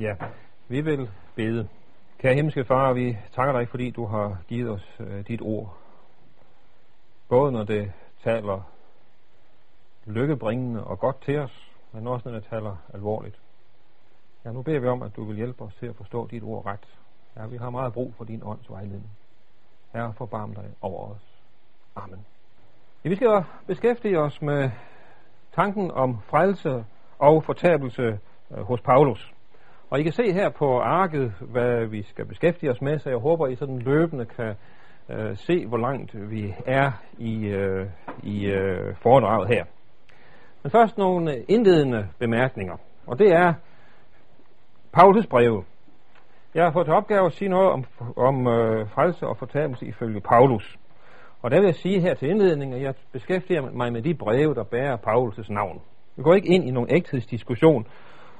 Ja, vi vil bede. Kære himmelske far, vi takker dig, fordi du har givet os øh, dit ord. Både når det taler lykkebringende og godt til os, men også når det taler alvorligt. Ja, nu beder vi om, at du vil hjælpe os til at forstå dit ord ret. Ja, vi har meget brug for din ånds vejledning. Herre, forbarm dig over os. Amen. Ja, vi skal beskæftige os med tanken om frelse og fortabelse øh, hos Paulus. Og I kan se her på arket, hvad vi skal beskæftige os med, så jeg håber, I sådan løbende kan øh, se, hvor langt vi er i, øh, i øh, foredraget her. Men først nogle indledende bemærkninger, og det er Paulus breve. Jeg har fået til opgave at sige noget om, om øh, frelse og fortabelse ifølge Paulus. Og der vil jeg sige her til indledning, at jeg beskæftiger mig med de breve, der bærer Paulus' navn. Vi går ikke ind i nogen ægthedsdiskussion,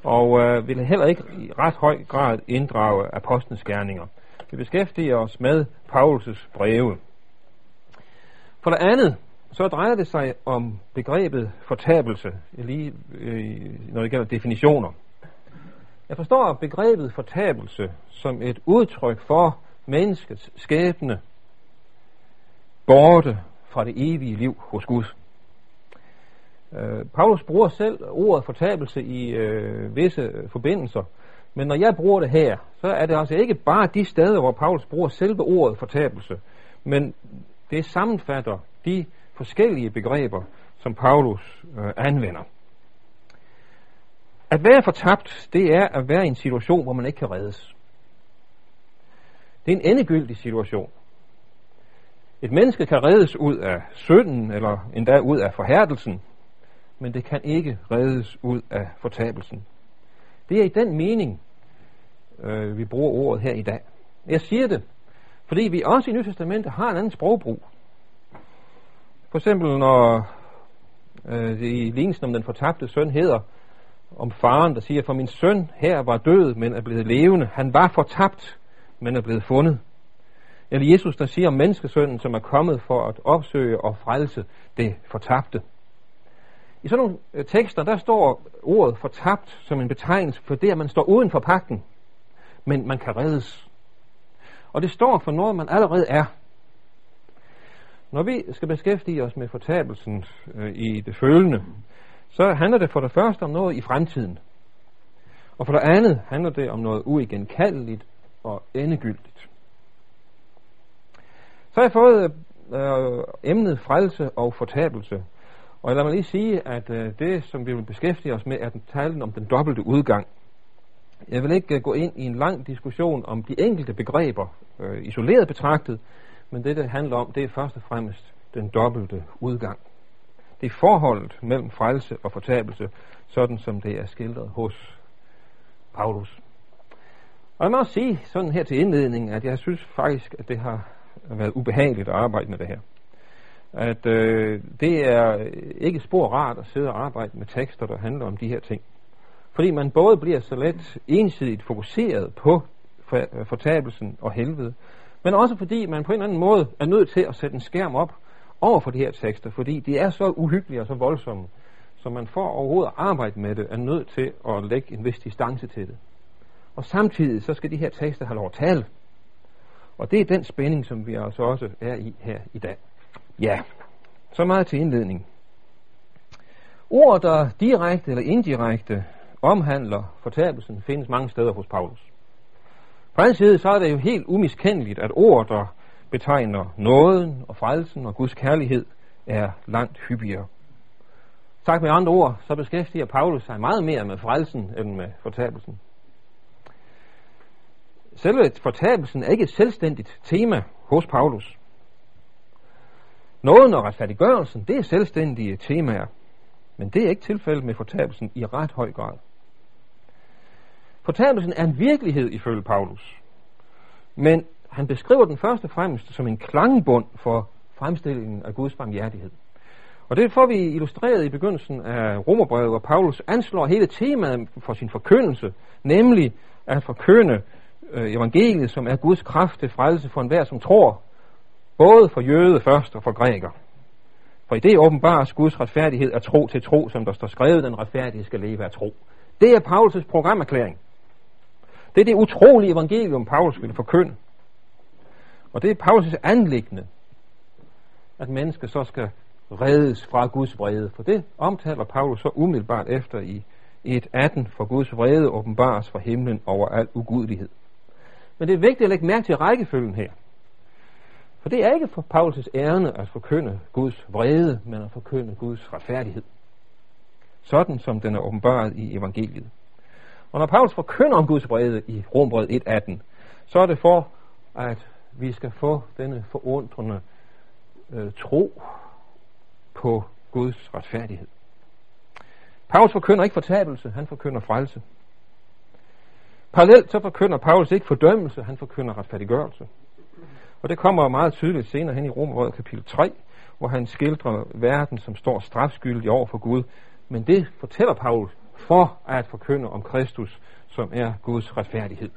og øh, vil heller ikke i ret høj grad inddrage apostlenes gerninger. Vi beskæftiger os med Paulus' breve. For det andet, så drejer det sig om begrebet fortabelse, lige øh, når det gælder definitioner. Jeg forstår begrebet fortabelse som et udtryk for menneskets skæbne borte fra det evige liv hos Gud. Øh, Paulus bruger selv ordet fortabelse i øh, visse forbindelser, men når jeg bruger det her, så er det altså ikke bare de steder, hvor Paulus bruger selve ordet fortabelse, men det sammenfatter de forskellige begreber, som Paulus øh, anvender. At være fortabt, det er at være i en situation, hvor man ikke kan reddes. Det er en endegyldig situation. Et menneske kan reddes ud af synden, eller endda ud af forhærdelsen, men det kan ikke reddes ud af fortabelsen. Det er i den mening, øh, vi bruger ordet her i dag. Jeg siger det, fordi vi også i Nye Testamentet har en anden sprogbrug. For eksempel når øh, i lignelsen om den fortabte søn hedder om faren, der siger, for min søn her var død, men er blevet levende. Han var fortabt, men er blevet fundet. Eller Jesus, der siger om menneskesønnen, som er kommet for at opsøge og frelse det fortabte. I sådan nogle øh, tekster, der står ordet fortabt som en betegnelse for det, at man står uden for pakken, men man kan reddes. Og det står for noget, man allerede er. Når vi skal beskæftige os med fortabelsen øh, i det følgende, så handler det for det første om noget i fremtiden. Og for det andet handler det om noget uigenkaldeligt og endegyldigt. Så har jeg fået øh, emnet frelse og fortabelse og lad mig lige sige, at øh, det, som vi vil beskæftige os med, er den talen om den dobbelte udgang. Jeg vil ikke øh, gå ind i en lang diskussion om de enkelte begreber øh, isoleret betragtet, men det, det handler om, det er først og fremmest den dobbelte udgang. Det er forholdet mellem frelse og fortabelse, sådan som det er skildret hos Paulus. Og jeg må også sige sådan her til indledningen, at jeg synes faktisk, at det har været ubehageligt at arbejde med det her at øh, det er ikke spor rart at sidde og arbejde med tekster, der handler om de her ting. Fordi man både bliver så let ensidigt fokuseret på øh, fortabelsen og helvede, men også fordi man på en eller anden måde er nødt til at sætte en skærm op over for de her tekster, fordi de er så uhyggelige og så voldsomme, så man for overhovedet at arbejde med det, er nødt til at lægge en vis distance til det. Og samtidig så skal de her tekster have lov at tale. Og det er den spænding, som vi altså også er i her i dag. Ja, så meget til indledning. Ord, der direkte eller indirekte omhandler fortabelsen, findes mange steder hos Paulus. På anden side, så er det jo helt umiskendeligt, at ord, der betegner nåden og frelsen og Guds kærlighed, er langt hyppigere. Sagt med andre ord, så beskæftiger Paulus sig meget mere med frelsen end med fortabelsen. Selve fortabelsen er ikke et selvstændigt tema hos Paulus. Nåden og retfærdiggørelsen, det er selvstændige temaer, men det er ikke tilfældet med fortabelsen i ret høj grad. Fortabelsen er en virkelighed ifølge Paulus, men han beskriver den først og fremmest som en klangbund for fremstillingen af Guds barmhjertighed. Og det får vi illustreret i begyndelsen af Romerbrevet, hvor Paulus anslår hele temaet for sin forkyndelse, nemlig at forkynde øh, evangeliet, som er Guds kraft til frelse for enhver, som tror, Både for jøde først og for græker. For i det åbenbares Guds retfærdighed er tro til tro, som der står skrevet, den retfærdige skal leve af tro. Det er Paulus' programerklæring. Det er det utrolige evangelium, Paulus vil forkynde. Og det er Paulus' anlæggende, at mennesker så skal reddes fra Guds vrede. For det omtaler Paulus så umiddelbart efter i 1.18, for Guds vrede åbenbares fra himlen over al ugudelighed. Men det er vigtigt at lægge mærke til rækkefølgen her. For det er ikke for Paulus' ærne at forkynde Guds vrede, men at forkynde Guds retfærdighed. Sådan som den er åbenbaret i evangeliet. Og når Paulus forkynder om Guds vrede i Rombrevet 1.18, så er det for, at vi skal få denne forundrende øh, tro på Guds retfærdighed. Paulus forkynder ikke fortabelse, han forkynder frelse. Parallelt så forkynder Paulus ikke fordømmelse, han forkynder retfærdiggørelse. Og det kommer meget tydeligt senere hen i Romerbrevet kapitel 3, hvor han skildrer verden, som står strafskyldig over for Gud. Men det fortæller Paulus for at forkynde om Kristus, som er Guds retfærdighed.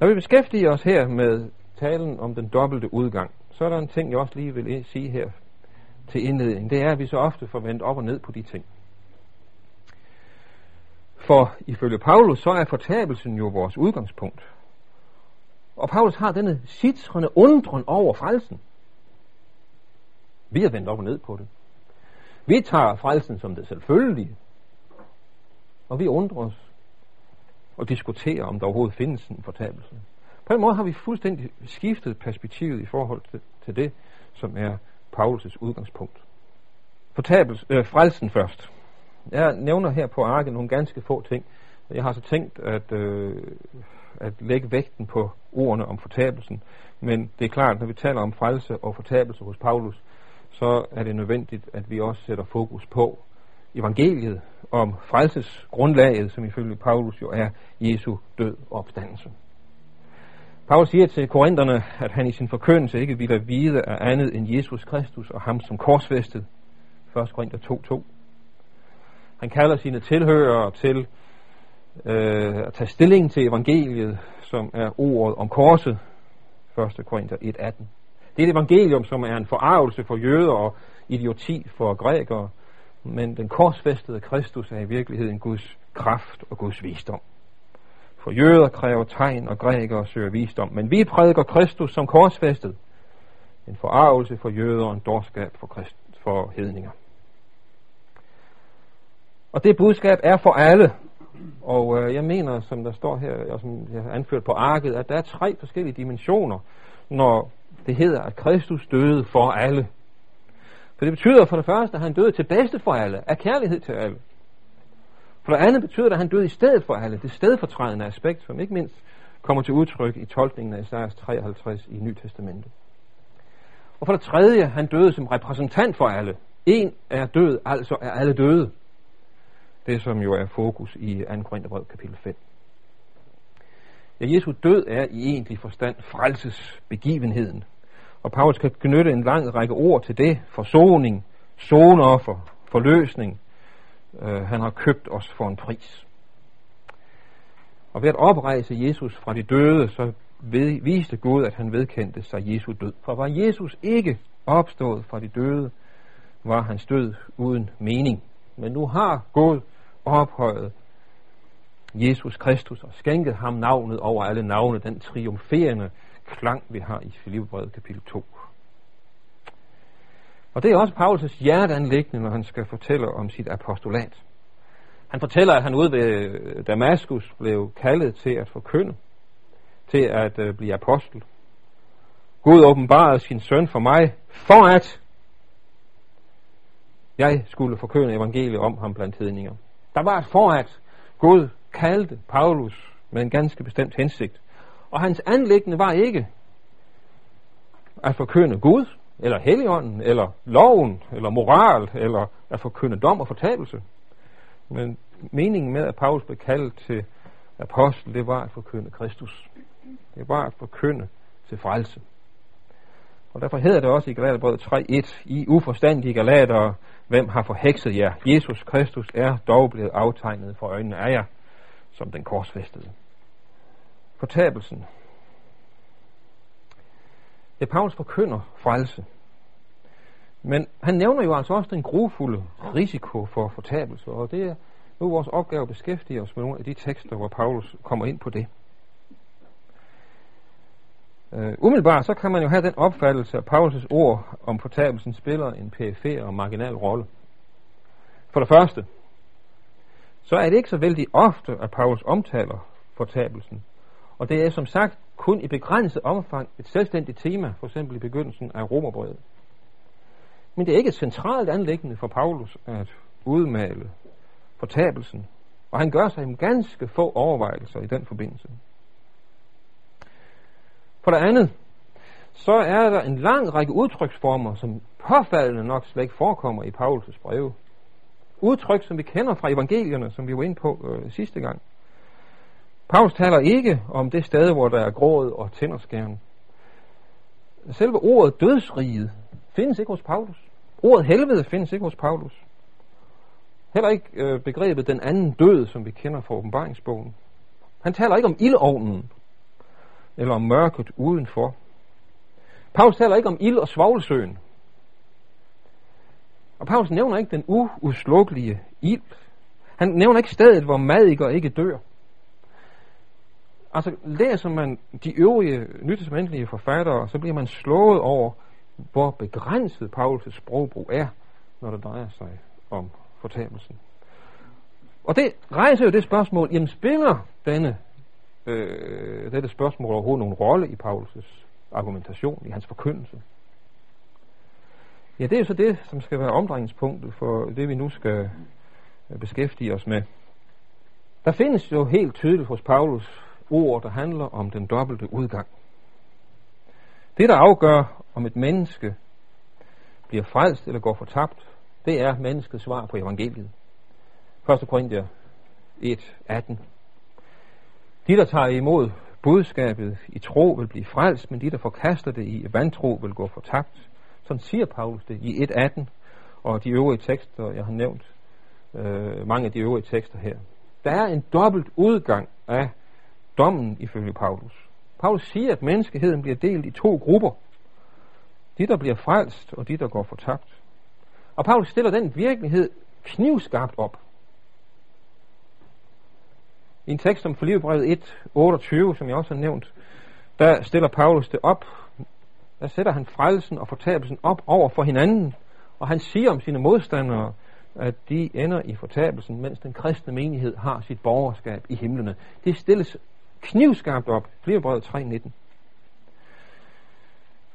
Når vi beskæftiger os her med talen om den dobbelte udgang, så er der en ting, jeg også lige vil sige her til indledning. Det er, at vi så ofte får vendt op og ned på de ting. For ifølge Paulus, så er fortabelsen jo vores udgangspunkt. Og Paulus har denne sitrende undren over frelsen. Vi har vendt op og ned på det. Vi tager frelsen som det selvfølgelige. Og vi undrer os og diskuterer, om der overhovedet findes en fortabelse. På den måde har vi fuldstændig skiftet perspektivet i forhold til, til det, som er Paulus' udgangspunkt. Fortabels, øh, frelsen først. Jeg nævner her på arken nogle ganske få ting. Jeg har så tænkt at, øh, at lægge vægten på ordene om fortabelsen. Men det er klart, når vi taler om frelse og fortabelse hos Paulus, så er det nødvendigt, at vi også sætter fokus på evangeliet om frelsesgrundlaget, som ifølge Paulus jo er Jesu død og opstandelse. Paulus siger til korinterne, at han i sin forkyndelse ikke ville vide af andet end Jesus Kristus og ham som korsfæstet. 1. Korinther 2.2. Han kalder sine tilhørere til øh, at tage stilling til evangeliet, som er ordet om korset. 1. Korinther 1.18. Det er et evangelium, som er en forarvelse for jøder og idioti for grækere, men den korsfæstede Kristus er i virkeligheden Guds kraft og Guds visdom. For jøder kræver tegn, og grækere søger visdom. Men vi prædiker Kristus som korsfæstet. En forarvelse for jøder og en dårskab for, krist, for hedninger. Og det budskab er for alle. Og øh, jeg mener, som der står her, og som jeg har anført på arket, at der er tre forskellige dimensioner, når det hedder, at Kristus døde for alle. For det betyder for det første, at han døde til bedste for alle, af kærlighed til alle. For det andet betyder det, at han døde i stedet for alle, det stedfortrædende aspekt, som ikke mindst kommer til udtryk i tolkningen af Isaias 53 i Nyt Testamentet. Og for det tredje, han døde som repræsentant for alle. En er død, altså er alle døde. Det som jo er fokus i 2. Korintherbrev kapitel 5. Ja, Jesu død er i egentlig forstand frelsesbegivenheden. Og Paulus kan knytte en lang række ord til det. Forsoning, sonoffer, forløsning, Øh, han har købt os for en pris. Og ved at oprejse Jesus fra de døde, så ved, viste Gud, at han vedkendte sig Jesu død. For var Jesus ikke opstået fra de døde, var hans død uden mening. Men nu har Gud ophøjet Jesus Kristus og skænket ham navnet over alle navne, den triumferende klang, vi har i Filipperbrevet kapitel 2. Og det er også Paulus' hjerteanlæggende, når han skal fortælle om sit apostolat. Han fortæller, at han ude ved øh, Damaskus blev kaldet til at forkynde, til at uh, blive apostel. Gud åbenbarede sin søn for mig, for at jeg skulle forkynde evangeliet om ham blandt hedninger. Der var et for at Gud kaldte Paulus med en ganske bestemt hensigt. Og hans anlæggende var ikke at forkynde Gud, eller Helligånden, eller loven, eller moral, eller at forkynde dom og fortabelse. Men meningen med, at Paulus blev kaldt til apostel, det var at forkynde Kristus. Det var at forkynde til frelse. Og derfor hedder det også i Galaterbrevet 3.1, I uforstandige galatere, hvem har forhekset jer? Jesus Kristus er dog blevet aftegnet for øjnene af jer, som den korsfæstede. Fortabelsen, Ja, Paulus forkynder frelse. Men han nævner jo altså også den grufulde risiko for fortabelse, og det er nu vores opgave at beskæftige os med nogle af de tekster, hvor Paulus kommer ind på det. Uh, umiddelbart så kan man jo have den opfattelse, at Paulus' ord om fortabelsen spiller en perifær og marginal rolle. For det første, så er det ikke så vældig ofte, at Paulus omtaler fortabelsen. Og det er som sagt kun i begrænset omfang et selvstændigt tema, for eksempel i begyndelsen af Romerbrevet. Men det er ikke et centralt anlæggende for Paulus at udmale fortabelsen, og han gør sig en ganske få overvejelser i den forbindelse. For det andet, så er der en lang række udtryksformer, som påfaldende nok slet ikke forekommer i Paulus' breve. Udtryk, som vi kender fra evangelierne, som vi var inde på øh, sidste gang. Paulus taler ikke om det sted, hvor der er gråd og tænderskærn. Selve ordet dødsriget findes ikke hos Paulus. Ordet helvede findes ikke hos Paulus. Heller ikke øh, begrebet den anden død, som vi kender fra åbenbaringsbogen. Han taler ikke om ildovnen, eller om mørket udenfor. Paulus taler ikke om ild og svovlsøen. Og Paulus nævner ikke den uudslukkelige ild. Han nævner ikke stedet, hvor mad ikke dør. Altså, læser man de øvrige nytestamentlige forfattere, så bliver man slået over, hvor begrænset Paulus' sprogbrug er, når det drejer sig om fortabelsen. Og det rejser jo det spørgsmål, jamen spiller denne, øh, dette spørgsmål overhovedet nogen rolle i Paulus' argumentation, i hans forkyndelse? Ja, det er så det, som skal være omdrejningspunktet for det, vi nu skal øh, beskæftige os med. Der findes jo helt tydeligt hos Paulus ord, der handler om den dobbelte udgang. Det, der afgør, om et menneske bliver frelst eller går fortabt, det er menneskets svar på evangeliet. 1. Korinther 1, 18. De, der tager imod budskabet i tro, vil blive frelst, men de, der forkaster det i vantro, vil gå fortabt. Sådan siger Paulus det i 1.18, og de øvrige tekster, jeg har nævnt, øh, mange af de øvrige tekster her. Der er en dobbelt udgang af dommen ifølge Paulus. Paulus siger, at menneskeheden bliver delt i to grupper. De, der bliver frelst, og de, der går fortabt. Og Paulus stiller den virkelighed knivskarpt op. I en tekst om Filipperbrevet 1, 28, som jeg også har nævnt, der stiller Paulus det op. Der sætter han frelsen og fortabelsen op over for hinanden, og han siger om sine modstandere, at de ender i fortabelsen, mens den kristne menighed har sit borgerskab i himlene. Det stilles knivskarpt op. Filipperbrevet 3.19.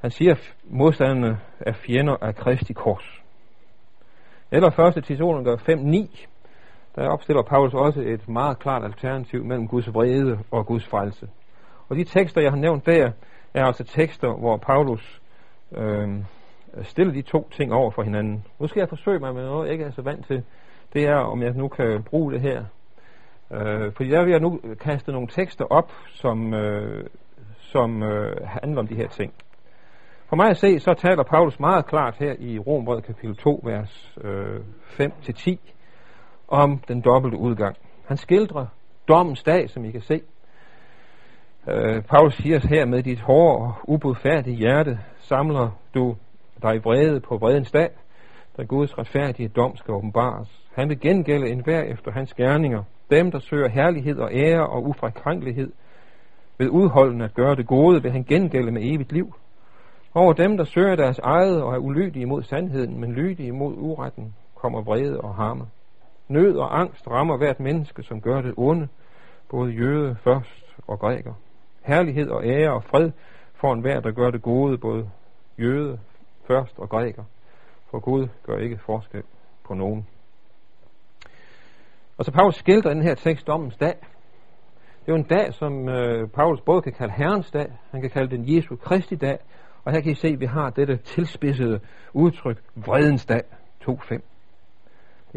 Han siger, at modstanderne er fjender af Kristi kors. Eller 1. Thessaloniker 5.9, der opstiller Paulus også et meget klart alternativ mellem Guds vrede og Guds frelse. Og de tekster, jeg har nævnt der, er altså tekster, hvor Paulus øh, stiller de to ting over for hinanden. Nu skal jeg forsøge mig med noget, jeg ikke er så vant til. Det er, om jeg nu kan bruge det her. Øh, fordi der vil jeg nu kaste nogle tekster op, som, øh, som øh, handler om de her ting. For mig at se, så taler Paulus meget klart her i Rombrevet kapitel 2, vers øh, 5-10, om den dobbelte udgang. Han skildrer dommens dag, som I kan se. Øh, Paulus siger her, med dit hårde og ubudfærdige hjerte samler du dig vrede på vredens dag, da Guds retfærdige dom skal åbenbares. Han vil gengælde enhver efter hans gerninger. Dem, der søger herlighed og ære og ufrakrænkelighed, ved udholden at gøre det gode, vil han gengælde med evigt liv. Over dem, der søger deres eget og er ulydige mod sandheden, men lydige mod uretten, kommer vrede og harme. Nød og angst rammer hvert menneske, som gør det onde, både jøde først og græker. Herlighed og ære og fred for enhver, der gør det gode, både jøde først og græker. For Gud gør ikke forskel på nogen. Og så Paulus skildrer den her tekst dommens dag. Det er jo en dag, som øh, Paulus både kan kalde Herrens dag, han kan kalde den Jesu Kristi dag, og her kan I se, at vi har dette tilspidsede udtryk, vredens dag 2.5.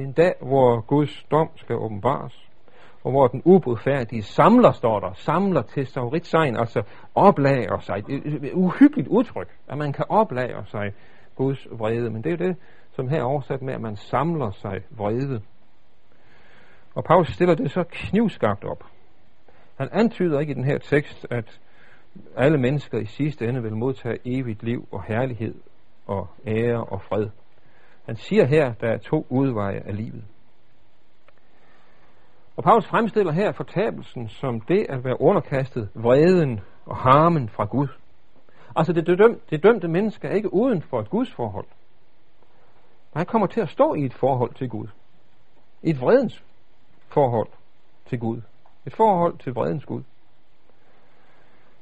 En dag, hvor Guds dom skal åbenbares, og hvor den ubodfærdige samler, står der, samler til sauritsein, altså oplager sig. Det er et uhyggeligt udtryk, at man kan oplage sig Guds vrede, men det er jo det, som her er oversat med, at man samler sig vrede. Og Paulus stiller det så knivskarpt op. Han antyder ikke i den her tekst, at alle mennesker i sidste ende vil modtage evigt liv og herlighed og ære og fred. Han siger her, der er to udveje af livet. Og Paulus fremstiller her fortabelsen som det at være underkastet vreden og harmen fra Gud. Altså det, dømte, det dømte menneske er ikke uden for et Guds forhold. Han kommer til at stå i et forhold til Gud. Et vredens forhold til Gud. Et forhold til vredens Gud.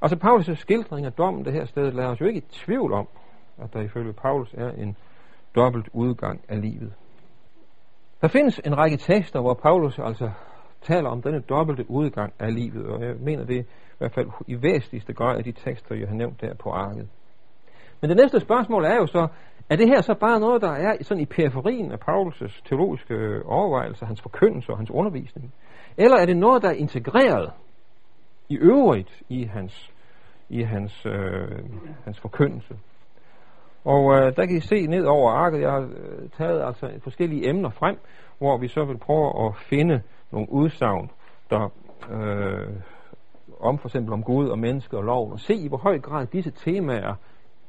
Altså Paulus' skildring af dommen det her sted lader os jo ikke i tvivl om, at der ifølge Paulus er en dobbelt udgang af livet. Der findes en række tekster, hvor Paulus altså taler om denne dobbelte udgang af livet, og jeg mener det i hvert fald i væsentligste grad af de tekster, jeg har nævnt der på arket. Men det næste spørgsmål er jo så, er det her så bare noget, der er sådan i periferien af Paulus' teologiske overvejelser, hans forkyndelse og hans undervisning? Eller er det noget, der er integreret i øvrigt i hans, i hans, øh, hans forkyndelse? Og øh, der kan I se ned over arket, jeg har øh, taget altså forskellige emner frem, hvor vi så vil prøve at finde nogle udsagn, der øh, om for eksempel om Gud og menneske og loven, og se i hvor høj grad disse temaer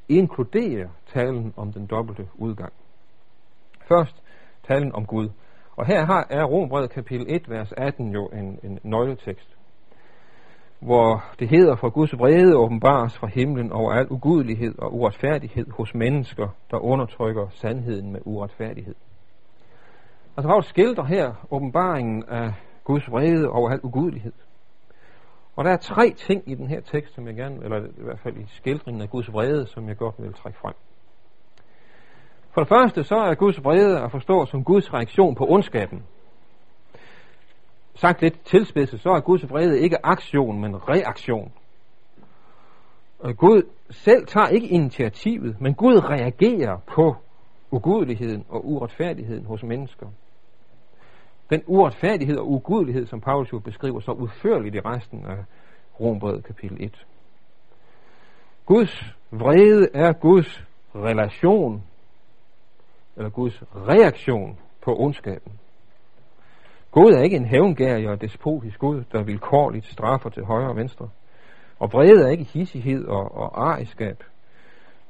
inkluderer talen om den dobbelte udgang. Først talen om Gud. Og her har, er Rombrevet kapitel 1, vers 18 jo en, en nøgletekst, hvor det hedder, for Guds vrede åbenbares fra himlen over al ugudelighed og uretfærdighed hos mennesker, der undertrykker sandheden med uretfærdighed. Altså Paulus skildrer her åbenbaringen af Guds vrede over al ugudelighed. Og der er tre ting i den her tekst, som jeg gerne, eller i hvert fald i skildringen af Guds vrede, som jeg godt vil trække frem. For det første, så er Guds vrede at forstå som Guds reaktion på ondskaben. Sagt lidt tilspidset, så er Guds vrede ikke aktion, men reaktion. Og Gud selv tager ikke initiativet, men Gud reagerer på ugudeligheden og uretfærdigheden hos mennesker. Den uretfærdighed og ugudelighed, som Paulus jo beskriver så udførligt i resten af Rombrevet kapitel 1. Guds vrede er Guds relation, eller Guds reaktion på ondskaben. Gud er ikke en hævngærig og despotisk Gud, der vilkårligt straffer til højre og venstre. Og vrede er ikke hissighed og, og ariskab.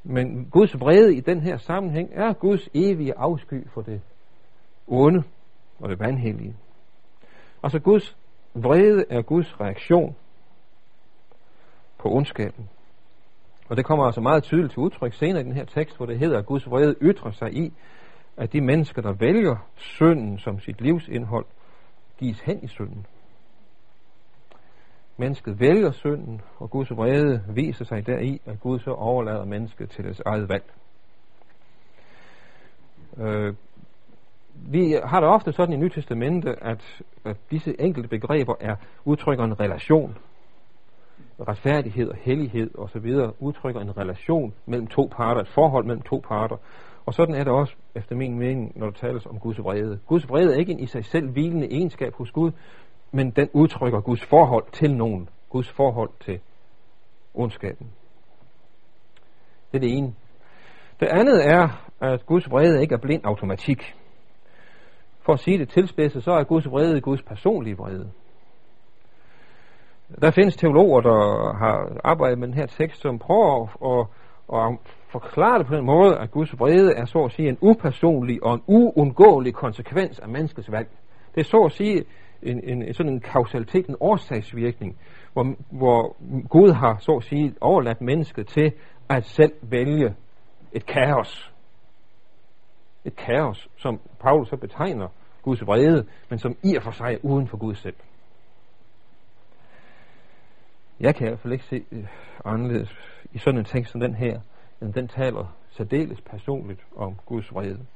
Men Guds vrede i den her sammenhæng er Guds evige afsky for det onde og det vanhellige. Altså Guds vrede er Guds reaktion på ondskaben. Og det kommer altså meget tydeligt til udtryk senere i den her tekst, hvor det hedder, at Guds vrede ytrer sig i, at de mennesker, der vælger synden som sit livsindhold, gives hen i synden. Mennesket vælger synden, og Guds vrede viser sig deri, at Gud så overlader mennesket til deres eget valg. Øh, vi har det ofte sådan i Nyt Testamente, at, at disse enkelte begreber er udtrykker en relation. Retfærdighed og hellighed osv. udtrykker en relation mellem to parter, et forhold mellem to parter. Og sådan er det også, efter min mening, når der tales om Guds vrede. Guds vrede er ikke en i sig selv hvilende egenskab hos Gud, men den udtrykker Guds forhold til nogen. Guds forhold til ondskaben. Det er det ene. Det andet er, at Guds vrede ikke er blind automatik. For at sige det tilspidset, så er Guds vrede Guds personlige vrede. Der findes teologer, der har arbejdet med den her tekst, som prøver at, at, at forklare det på den måde, at Guds vrede er så at sige en upersonlig og en uundgåelig konsekvens af menneskets valg. Det er så at sige en, en, sådan en kausalitet, en årsagsvirkning, hvor, hvor Gud har så at sige overladt mennesket til at selv vælge et kaos. Et kaos, som Paulus så betegner Guds vrede, men som i og for sig er uden for Gud selv. Jeg kan i hvert fald ikke se øh, anderledes i sådan en tekst som den her, den taler særdeles personligt om Guds vrede.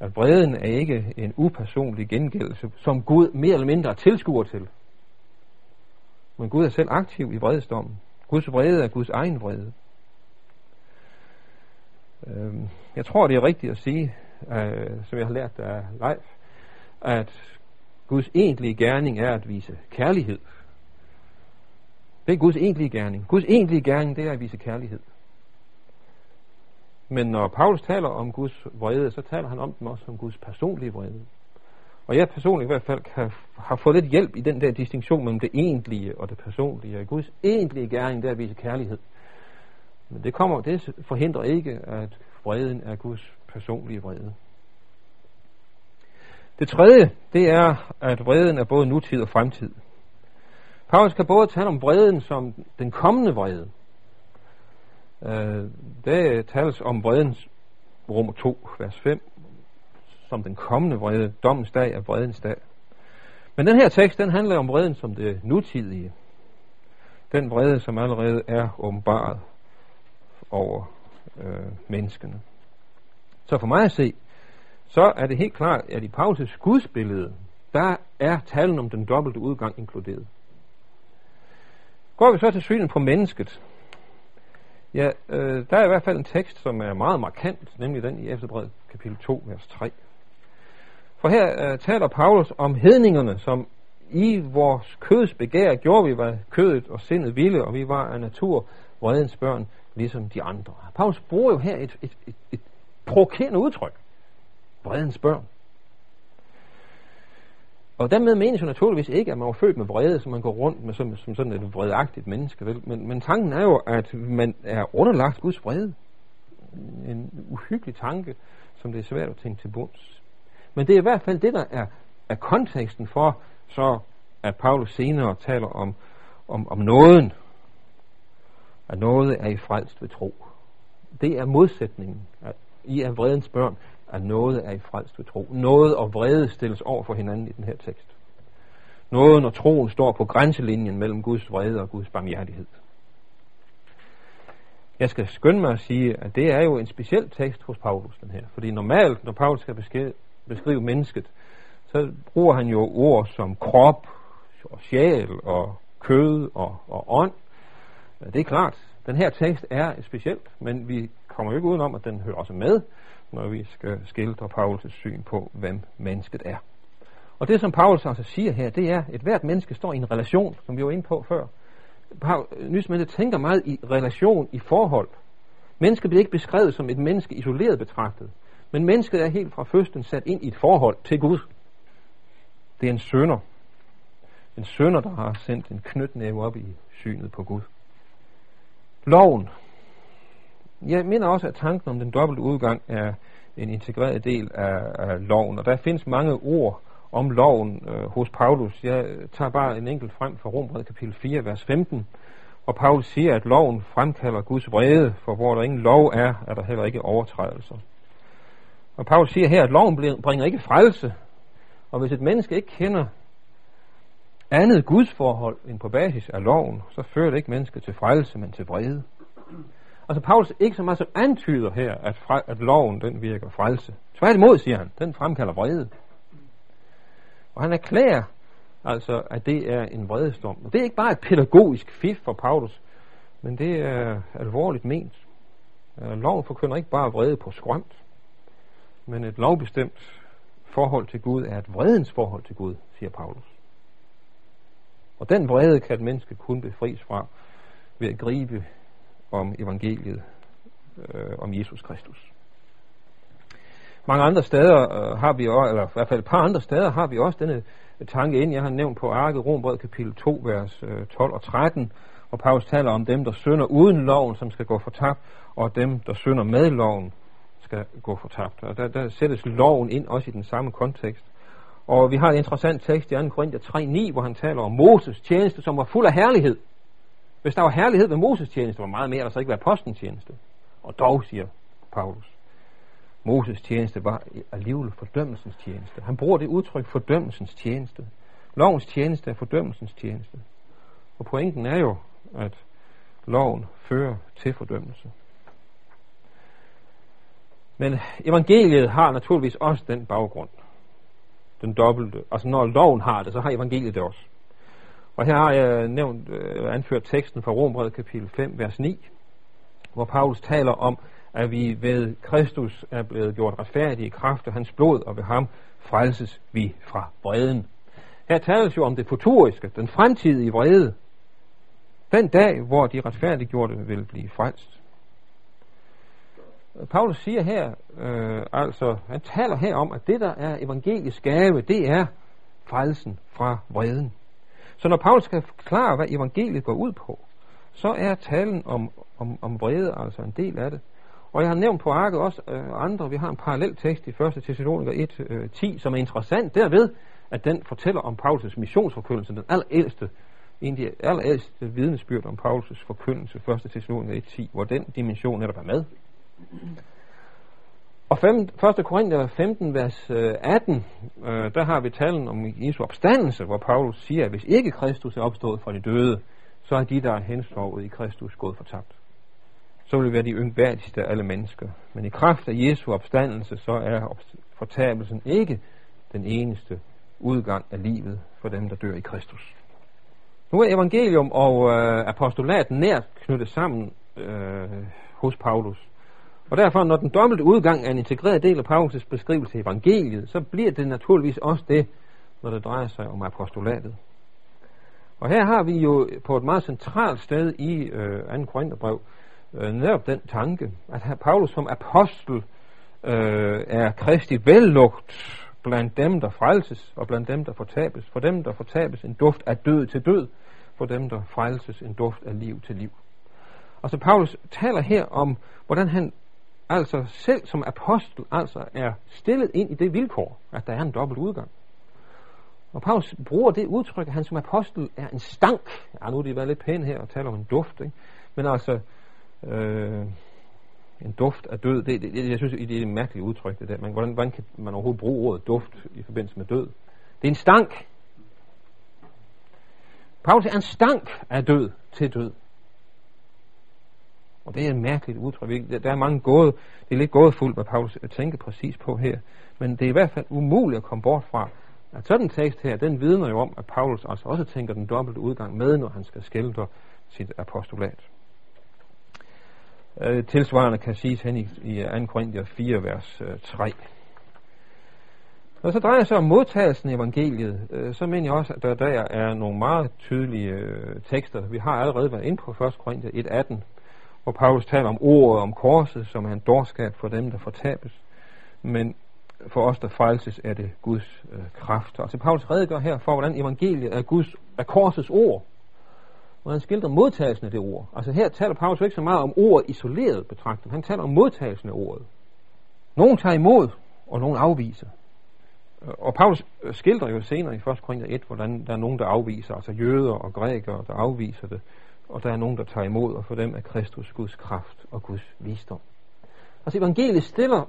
At vreden er ikke en upersonlig gengældelse, som Gud mere eller mindre tilskuer til. Men Gud er selv aktiv i vredesdommen. Guds vrede er Guds egen vrede. Øhm, jeg tror, det er rigtigt at sige, øh, som jeg har lært af Leif, at Guds egentlige gerning er at vise kærlighed. Det er Guds egentlige gerning. Guds egentlige gerning, det er at vise kærlighed. Men når Paulus taler om Guds vrede, så taler han om den også som Guds personlige vrede. Og jeg personligt i hvert fald kan, har fået lidt hjælp i den der distinktion mellem det egentlige og det personlige. Og Guds egentlige gerning, det er at vise kærlighed. Men det, kommer, det forhindrer ikke, at vreden er Guds personlige vrede. Det tredje, det er, at vreden er både nutid og fremtid. Paulus kan både tale om vreden som den kommende vrede, øh, der tales om vredens rum 2, vers 5, som den kommende vrede, dommens dag er vredens dag. Men den her tekst, den handler om vreden som det nutidige. Den vrede, som allerede er åbenbaret over øh, menneskene. Så for mig at se, så er det helt klart, at i Paulus' gudsbillede, der er talen om den dobbelte udgang inkluderet. Går vi så til synet på mennesket, ja, øh, der er i hvert fald en tekst, som er meget markant, nemlig den i Efterbrevet kapitel 2, vers 3. For her øh, taler Paulus om hedningerne, som i vores køds begær gjorde vi, hvad kødet og sindet ville, og vi var af natur vredens børn, ligesom de andre. Paulus bruger jo her et, et, et, et provokerende udtryk. Vredens børn. Og dermed menes jo naturligvis ikke, at man var født med vrede, så man går rundt med som, som sådan et vredagtigt menneske. Vel? Men, men tanken er jo, at man er underlagt Guds vrede. En uhyggelig tanke, som det er svært at tænke til bunds. Men det er i hvert fald det, der er, er konteksten for, så at Paulus senere taler om, om, om nåden. At noget er i frelst ved tro. Det er modsætningen. At I er vredens børn, at noget er i frelst ved tro. Noget og vrede stilles over for hinanden i den her tekst. Noget, når troen står på grænselinjen mellem Guds vrede og Guds barmhjertighed. Jeg skal skynde mig at sige, at det er jo en speciel tekst hos Paulus, den her. Fordi normalt, når Paulus skal beskrive, beskrive mennesket, så bruger han jo ord som krop og sjæl og kød og, og ånd. Det er klart, den her tekst er specielt, men vi kommer jo ikke udenom, at den hører også med, når vi skal skildre Paulus' syn på, hvem mennesket er. Og det, som Paulus altså siger her, det er, at hvert menneske står i en relation, som vi var inde på før. Nysmændet tænker meget i relation, i forhold. Mennesket bliver ikke beskrevet som et menneske isoleret betragtet, men mennesket er helt fra fødslen sat ind i et forhold til Gud. Det er en sønder. En sønder, der har sendt en knytnæve op i synet på Gud. Loven. Jeg mener også, at tanken om den dobbelte udgang er en integreret del af, af loven, og der findes mange ord om loven øh, hos Paulus. Jeg tager bare en enkelt frem fra Rombrevet kapitel 4, vers 15, og Paulus siger, at loven fremkalder Guds vrede, for hvor der ingen lov er, er der heller ikke overtrædelser. Og Paulus siger her, at loven bringer ikke frelse, og hvis et menneske ikke kender andet Guds forhold end på basis af loven, så fører det ikke mennesket til frelse, men til vrede. Altså Paulus ikke så meget som antyder her, at, fra, at loven den virker frelse. Tværtimod, siger han, den fremkalder vrede. Og han erklærer altså, at det er en vredestorm. Og det er ikke bare et pædagogisk fif for Paulus, men det er alvorligt ment. Øh, loven forkynder ikke bare vrede på skrømt, men et lovbestemt forhold til Gud er et vredens forhold til Gud, siger Paulus. Og den vrede kan et menneske kun befries fra ved at gribe om evangeliet øh, om Jesus Kristus. Mange andre steder øh, har vi også, eller i hvert fald et par andre steder har vi også denne tanke ind. Jeg har nævnt på Arke Rombrød kapitel 2, vers øh, 12 og 13, hvor Paulus taler om dem, der synder uden loven, som skal gå fortabt, og dem, der synder med loven, skal gå fortabt. Og der, der sættes loven ind også i den samme kontekst. Og vi har en interessant tekst i 2. Korinther 3.9, hvor han taler om Moses tjeneste, som var fuld af herlighed. Hvis der var herlighed ved Moses tjeneste, var meget mere der så ikke var apostlen tjeneste. Og dog, siger Paulus, Moses tjeneste var alligevel fordømmelsens tjeneste. Han bruger det udtryk fordømmelsens tjeneste. Lovens tjeneste er fordømmelsens tjeneste. Og pointen er jo, at loven fører til fordømmelse. Men evangeliet har naturligvis også den baggrund. Den dobbelte. Altså når loven har det, så har evangeliet det også. Og her har jeg nævnt, øh, anført teksten fra Rombrevet kapitel 5, vers 9, hvor Paulus taler om, at vi ved Kristus er blevet gjort retfærdige i kraft af hans blod, og ved ham frelses vi fra vreden. Her tales jo om det futuriske, den fremtidige vrede. Den dag, hvor de retfærdiggjorte vil blive frelst. Paulus siger her, øh, altså, han taler her om, at det, der er evangelisk gave, det er frelsen fra vreden. Så når Paulus skal forklare, hvad evangeliet går ud på, så er talen om, om, om vrede altså en del af det. Og jeg har nævnt på arket også øh, andre. Vi har en parallel tekst i 1. Thessaloniker 1, øh, 10, som er interessant derved, at den fortæller om Paulus' missionsforkyndelse, den allerældste en af de allerældste vidnesbyrd om Paulus' forkyndelse, 1. Thessaloniker 1.10, hvor den dimension netop er med. Og 1. Korinther 15, vers øh, 18, øh, der har vi talen om Jesu opstandelse, hvor Paulus siger, at hvis ikke Kristus er opstået fra de døde, så er de, der er hensovet i Kristus, gået fortabt. Så vil det være de yngværdigste af alle mennesker. Men i kraft af Jesu opstandelse, så er fortabelsen ikke den eneste udgang af livet for dem, der dør i Kristus. Nu er evangelium og øh, apostolat nært knyttet sammen øh, hos Paulus. Og derfor, når den dobbelte udgang er en integreret del af Paulus' beskrivelse i evangeliet, så bliver det naturligvis også det, når det drejer sig om apostolatet. Og her har vi jo på et meget centralt sted i øh, 2. Korintherbrev øh, netop den tanke, at Paulus som apostel øh, er Kristi vellugt blandt dem, der frelses, og blandt dem, der fortabes. For dem, der fortabes en duft af død til død, for dem, der frelses en duft af liv til liv. Og så Paulus taler her om, hvordan han altså selv som apostel altså er stillet ind i det vilkår, at der er en dobbelt udgang. Og Paulus bruger det udtryk, at han som apostel er en stank. Ja, nu er det været lidt pænt her og taler om en duft, ikke? Men altså, øh, en duft af død, det, det, det, jeg synes, det er et mærkeligt udtryk, det der. Men hvordan, hvordan kan man overhovedet bruge ordet duft i forbindelse med død? Det er en stank. Paulus er en stank af død til død. Og det er et mærkeligt udtryk. Der er mange gåde, det er lidt gådefuldt, hvad Paulus tænker præcis på her. Men det er i hvert fald umuligt at komme bort fra, at sådan en tekst her, den vidner jo om, at Paulus altså også tænker den dobbelte udgang med, når han skal skildre sit apostolat. Øh, tilsvarende kan siges hen i, i 2. Korinther 4, vers øh, 3. Når så drejer sig om modtagelsen af evangeliet, øh, så mener jeg også, at der, der er nogle meget tydelige øh, tekster. Vi har allerede været inde på 1. Korinther 1.18, og Paulus taler om ordet om korset, som er en dårskab for dem, der fortabes. Men for os, der frelses, er det Guds øh, kraft. Altså Paulus redegør her for, hvordan evangeliet er, Guds, er korsets ord. Og han skildrer modtagelsen af det ord. Altså her taler Paulus ikke så meget om ordet isoleret betragtet. Han taler om modtagelsen af ordet. Nogen tager imod, og nogen afviser. Øh, og Paulus øh, skildrer jo senere i 1. Korinther 1, hvordan der er nogen, der afviser, altså jøder og grækere, der afviser det, og der er nogen, der tager imod, og for dem er Kristus Guds kraft og Guds visdom. Altså evangeliet stiller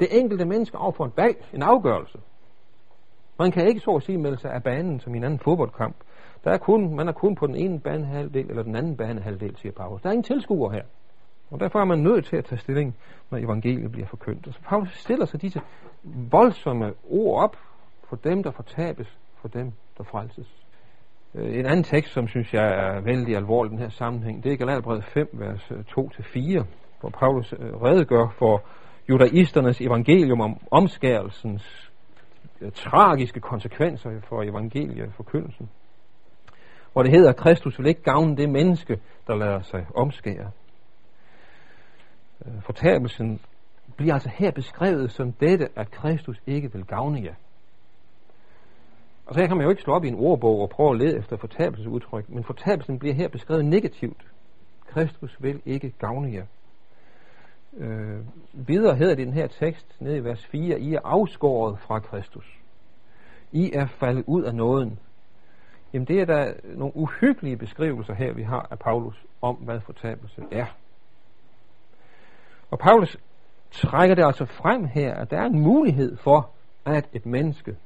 det enkelte menneske over for en bag, en afgørelse. Man kan ikke så at sige melde sig af banen som i en anden fodboldkamp. Der er kun, man er kun på den ene banehalvdel eller den anden banehalvdel, siger Paulus. Der er ingen tilskuer her. Og derfor er man nødt til at tage stilling, når evangeliet bliver forkyndt. Og så Paulus stiller sig disse voldsomme ord op for dem, der fortabes, for dem, der frelses. Øh, en anden tekst, som synes jeg er vældig alvorlig i den her sammenhæng, det er Galaterbrevet 5, vers øh, 2-4, hvor Paulus øh, redegør for judaisternes evangelium om omskærelsens tragiske konsekvenser for evangeliet forkyndelsen. Hvor det hedder, at Kristus vil ikke gavne det menneske, der lader sig omskære. Fortabelsen bliver altså her beskrevet som dette, at Kristus ikke vil gavne jer. Og så kan man jo ikke slå op i en ordbog og prøve at lede efter fortabelsesudtryk, men fortabelsen bliver her beskrevet negativt. Kristus vil ikke gavne jer. Øh, videre hedder det i den her tekst, nede i vers 4, I er afskåret fra Kristus. I er faldet ud af nåden. Jamen det er der nogle uhyggelige beskrivelser her, vi har af Paulus om, hvad fortabelse er. Og Paulus trækker det altså frem her, at der er en mulighed for, at et menneske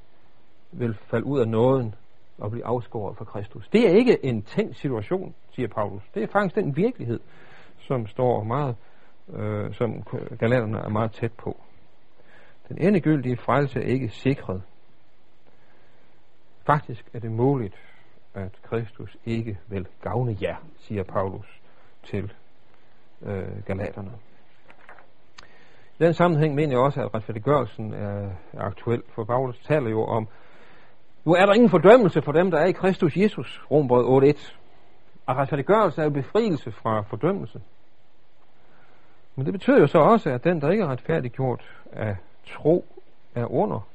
vil falde ud af nåden og blive afskåret fra Kristus. Det er ikke en tænkt situation, siger Paulus. Det er faktisk den virkelighed, som står meget, øh, som galaterne er meget tæt på. Den endegyldige frelse er ikke sikret. Faktisk er det muligt, at Kristus ikke vil gavne jer, siger Paulus til øh, galaterne. I den sammenhæng mener jeg også, at retfærdiggørelsen er, er aktuel, for Paulus taler jo om nu er der ingen fordømmelse for dem, der er i Kristus Jesus, Rombrød 8.1. Og retfærdiggørelse er jo befrielse fra fordømmelse. Men det betyder jo så også, at den, der ikke er retfærdiggjort af tro, er under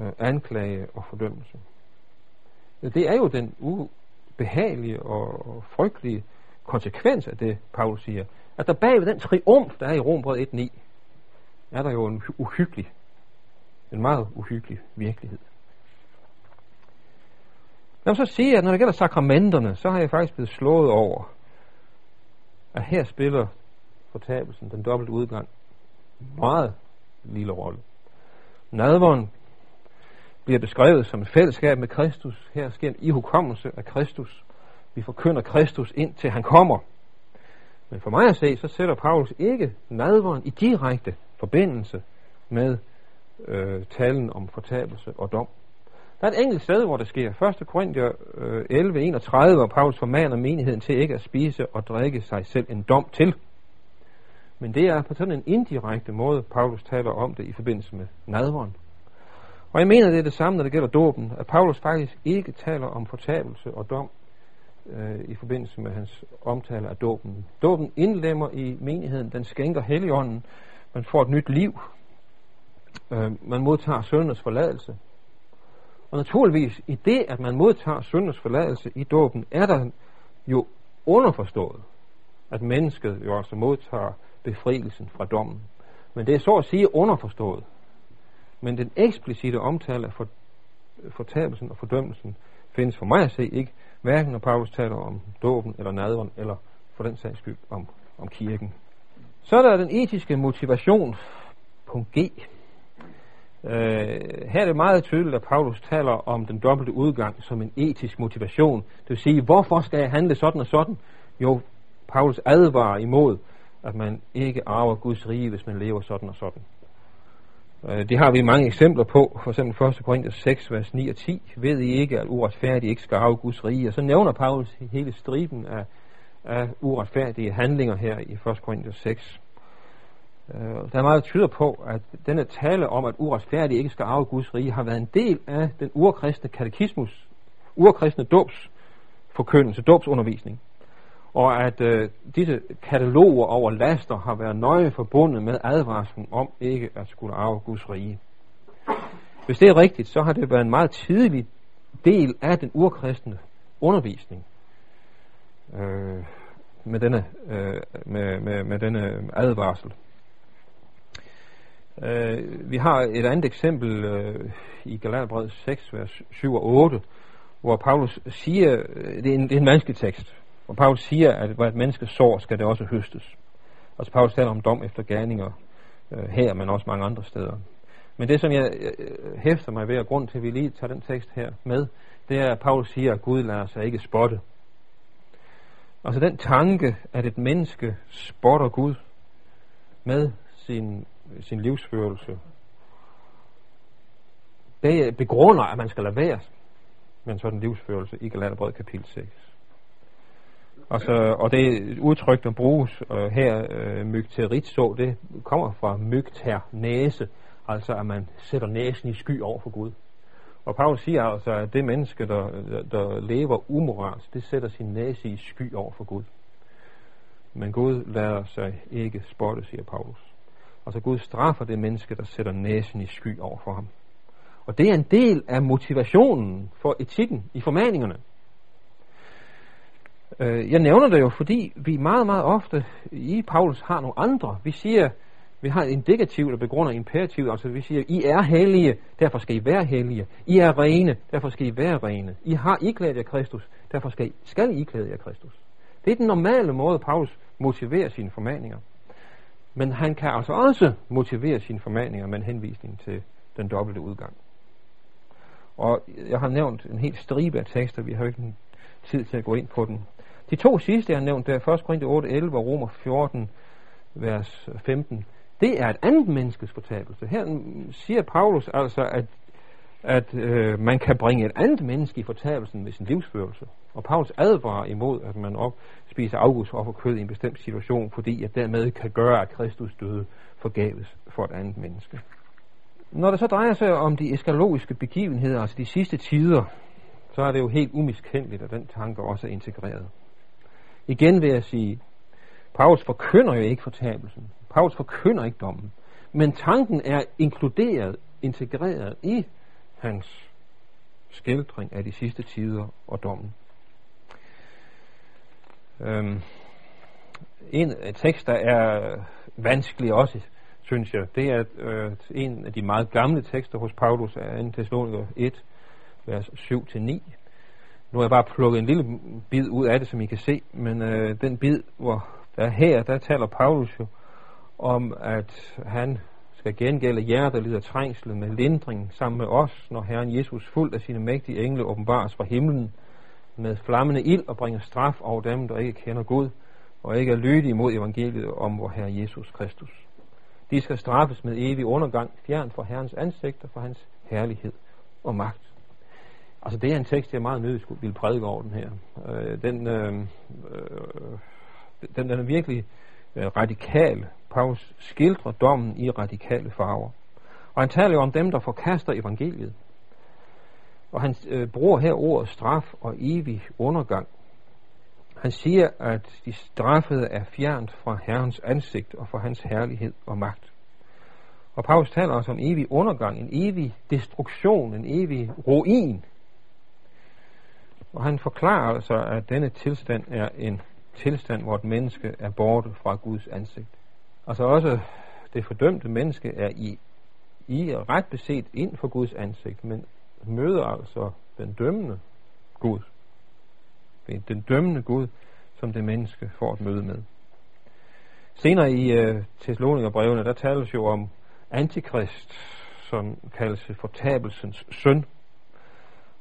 øh, anklage og fordømmelse. Det er jo den ubehagelige og frygtelige konsekvens af det, Paulus siger. At der bag ved den triumf, der er i Rombrød 1.9, er der jo en uhyggelig, en meget uhyggelig virkelighed. Lad mig så sige, at når det gælder sakramenterne, så har jeg faktisk blevet slået over, at her spiller fortabelsen, den dobbelte udgang, meget lille rolle. Nadveren bliver beskrevet som et fællesskab med Kristus. Her sker en ihukommelse af Kristus. Vi forkynder Kristus ind til han kommer. Men for mig at se, så sætter Paulus ikke nadveren i direkte forbindelse med øh, talen om fortabelse og dom. Der er et enkelt sted, hvor det sker. 1. Korinther øh, 11, 31, hvor Paulus formaner menigheden til ikke at spise og drikke sig selv en dom til. Men det er på sådan en indirekte måde, Paulus taler om det i forbindelse med nadveren. Og jeg mener, det er det samme, når det gælder dåben, at Paulus faktisk ikke taler om fortabelse og dom øh, i forbindelse med hans omtale af dåben. Dåben indlemmer i menigheden, den skænker heligånden, man får et nyt liv, øh, man modtager søndernes forladelse. Og naturligvis, i det, at man modtager syndens forladelse i dåben, er der jo underforstået, at mennesket jo altså modtager befrielsen fra dommen. Men det er så at sige underforstået. Men den eksplicite omtale af fortabelsen og fordømmelsen findes for mig at se ikke, hverken når Paulus taler om dåben eller nadveren, eller for den sags skyld om, om kirken. Så er der den etiske motivation, punkt G. Øh, her er det meget tydeligt, at Paulus taler om den dobbelte udgang som en etisk motivation. Det vil sige, hvorfor skal jeg handle sådan og sådan? Jo, Paulus advarer imod, at man ikke arver Guds rige, hvis man lever sådan og sådan. Øh, det har vi mange eksempler på, for eksempel 1. Korinther 6, vers 9 og 10. Ved I ikke, at uretfærdige ikke skal arve Guds rige? Og så nævner Paulus hele striben af, af uretfærdige handlinger her i 1. Korinther 6. Øh, der er meget, der tyder på, at denne tale om, at uretfærdige ikke skal arve Guds rige, har været en del af den urkristne katekismus, urkristne dobs forkyndelse, dobsundervisning og at øh, disse kataloger over laster har været nøje forbundet med advarslen om ikke at skulle arve Guds rige. Hvis det er rigtigt, så har det været en meget tidlig del af den urkristne undervisning øh, med, denne, øh, med, med, med denne advarsel. Øh, vi har et andet eksempel øh, i Galaterbrevet 6, vers 7 og 8, hvor Paulus siger, øh, det er en, det er en vanskelig tekst, og Paulus siger, at hvor et menneske sår, skal det også høstes. Altså Paulus taler om dom efter gerninger øh, her, men også mange andre steder. Men det, som jeg øh, hæfter mig ved, og grund til, at vi lige tager den tekst her med, det er, at Paulus siger, at Gud lader sig ikke spotte. Altså den tanke, at et menneske spotter Gud med sin, sin livsførelse, det begrunder, at man skal lade være med en sådan livsførelse i Galaterbrevet kapitel 6. Altså, og det udtryk, der bruges øh, her, øh, mygteritso, det kommer fra mygter næse, altså at man sætter næsen i sky over for Gud. Og Paulus siger altså, at det menneske, der, der lever umoralsk, det sætter sin næse i sky over for Gud. Men Gud lader sig ikke spotte, siger Paulus. Altså Gud straffer det menneske, der sætter næsen i sky over for ham. Og det er en del af motivationen for etikken i formaningerne. Øh, jeg nævner det jo, fordi vi meget, meget ofte i Paulus har nogle andre. Vi siger, vi har en indikativ, der begrunder imperativ, altså vi siger, I er hellige, derfor skal I være hellige. I er rene, derfor skal I være rene. I har iklædt jer Kristus, derfor skal I, skal I iklæde jer Kristus. Det er den normale måde, Paulus motiverer sine formaninger. Men han kan altså også motivere sine formaninger med en henvisning til den dobbelte udgang. Og jeg har nævnt en helt stribe af tekster, vi har ikke tid til at gå ind på den. De to sidste, jeg har nævnt, der 1. Korinther 8, 11 og Romer 14, vers 15, det er et andet menneskes fortabelse. Her siger Paulus altså, at, at øh, man kan bringe et andet menneske i fortabelsen med sin livsførelse. Og Paulus advarer imod, at man op, spiser afguds og kød i en bestemt situation, fordi at dermed kan gøre, at Kristus døde forgaves for et andet menneske. Når det så drejer sig om de eskalogiske begivenheder, altså de sidste tider, så er det jo helt umiskendeligt, at den tanke også er integreret. Igen vil jeg sige, Paulus forkynder jo ikke fortabelsen. Paulus forkynder ikke dommen. Men tanken er inkluderet, integreret i hans skildring af de sidste tider og dommen. Øhm, en tekst, der er vanskelig også, synes jeg, det er øh, en af de meget gamle tekster hos Paulus, af 2. Thessaloniker 1, vers 7-9. Nu har jeg bare plukket en lille bid ud af det, som I kan se, men øh, den bid, hvor der er her, der taler Paulus jo om, at han skal gengælde jer, der lider trængsel med lindring sammen med os, når Herren Jesus fuld af sine mægtige engle åbenbares fra himlen med flammende ild og bringer straf over dem, der ikke kender Gud og ikke er lydige mod evangeliet om vor Herre Jesus Kristus. De skal straffes med evig undergang, fjern fra Herrens ansigt og fra hans herlighed og magt. Altså det er en tekst, jeg meget nødigt skulle ville prædike over den her. Øh, den, øh, øh, den, den er virkelig Øh, radikale. radikal. Paulus skildrer dommen i radikale farver. Og han taler jo om dem, der forkaster evangeliet. Og han øh, bruger her ordet straf og evig undergang. Han siger, at de straffede er fjernt fra Herrens ansigt og fra hans herlighed og magt. Og Paulus taler også om evig undergang, en evig destruktion, en evig ruin. Og han forklarer altså, at denne tilstand er en tilstand, hvor et menneske er borte fra Guds ansigt. Altså også det fordømte menneske er i, i ret beset ind for Guds ansigt, men møder altså den dømmende Gud. Det er den dømmende Gud, som det menneske får et møde med. Senere i øh, Thessalonikerbrevene, der tales jo om antikrist, som kaldes fortabelsens søn.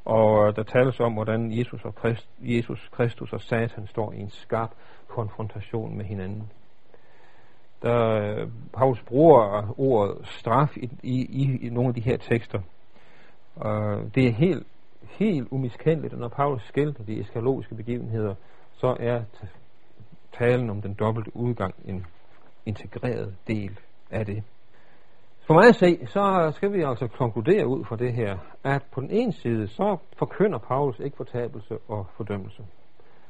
Og øh, der tales om, hvordan Jesus, og Christ, Jesus Kristus og Satan står i en skarp konfrontation med hinanden. Der øh, Paulus bruger ordet straf i, i, i, i nogle af de her tekster. Uh, det er helt, helt umiskendeligt, når Paulus skildrer de eskalogiske begivenheder, så er talen om den dobbelte udgang en integreret del af det. For mig at se, så skal vi altså konkludere ud fra det her, at på den ene side, så forkynder Paulus ikke fortabelse og fordømmelse.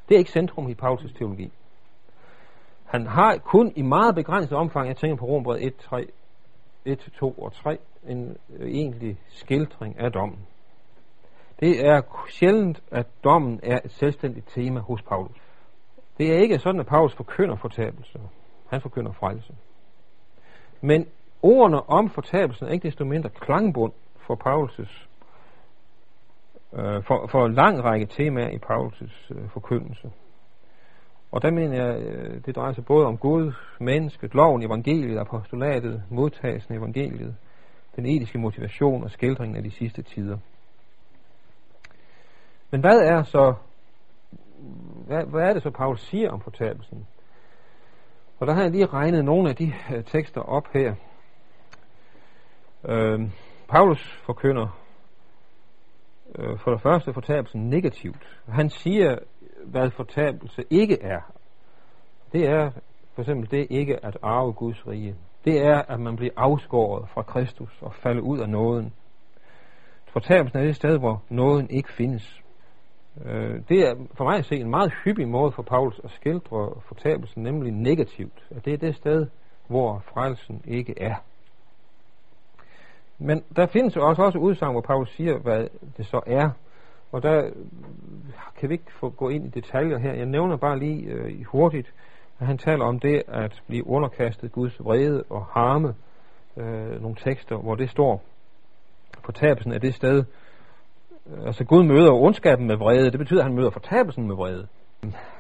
Det er ikke centrum i Paulus' teologi. Han har kun i meget begrænset omfang, jeg tænker på Rombrevet 1, 3, 1, 2 og 3, en øh, egentlig skildring af dommen. Det er sjældent, at dommen er et selvstændigt tema hos Paulus. Det er ikke sådan, at Paulus forkynder fortabelse. Han forkynder frelse. Men ordene om fortabelsen er ikke desto mindre klangbund for Paulus' øh, for, for en lang række temaer i Paulus' øh, forkyndelse. Og der mener jeg, øh, det drejer sig både om Gud, mennesket, loven, evangeliet, apostolatet, modtagelsen af evangeliet, den etiske motivation og skildringen af de sidste tider. Men hvad er så hvad, hvad er det så, Paulus siger om fortabelsen? Og der har jeg lige regnet nogle af de øh, tekster op her. Øh, Paulus forkynder øh, for det første fortabelsen negativt. Han siger, hvad fortabelse ikke er. Det er for eksempel det ikke at arve Guds rige. Det er, at man bliver afskåret fra Kristus og falder ud af nåden. Fortabelsen er det sted, hvor nåden ikke findes. Øh, det er for mig at se en meget hyppig måde for Paulus at skildre fortabelsen, nemlig negativt. At det er det sted, hvor frelsen ikke er. Men der findes jo også, også udsagn, hvor Paulus siger, hvad det så er. Og der kan vi ikke få gå ind i detaljer her. Jeg nævner bare lige øh, hurtigt, at han taler om det at blive underkastet Guds vrede og harme. Øh, nogle tekster, hvor det står. Fortabelsen er det sted, altså Gud møder ondskaben med vrede, det betyder, at han møder fortabelsen med vrede.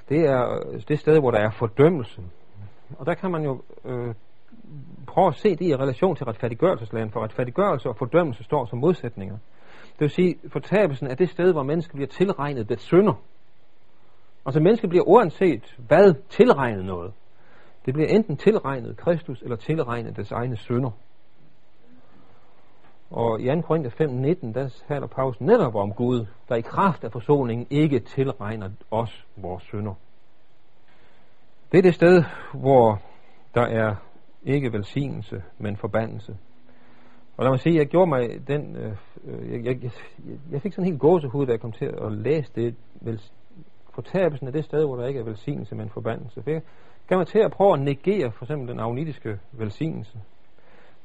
Det er øh, det sted, hvor der er fordømmelse. Og der kan man jo øh, prøve at se det i relation til retfærdiggørelsesland, for retfærdiggørelse og fordømmelse står som modsætninger. Det vil sige, fortabelsen er det sted, hvor mennesket bliver tilregnet det synder. Altså mennesket bliver uanset hvad tilregnet noget. Det bliver enten tilregnet Kristus eller tilregnet dets egne synder. Og i 2. Korinther 5.19, der taler Paulus netop om Gud, der i kraft af forsoningen ikke tilregner os vores synder. Det er det sted, hvor der er ikke velsignelse, men forbandelse. Og lad mig sige, jeg gjorde mig den, øh, øh jeg, jeg, jeg fik sådan en helt gåsehud, da jeg kom til at læse det, vel, fortabelsen af det sted, hvor der ikke er velsignelse, men forbandelse. For jeg gav mig til at prøve at negere for eksempel den agnitiske velsignelse.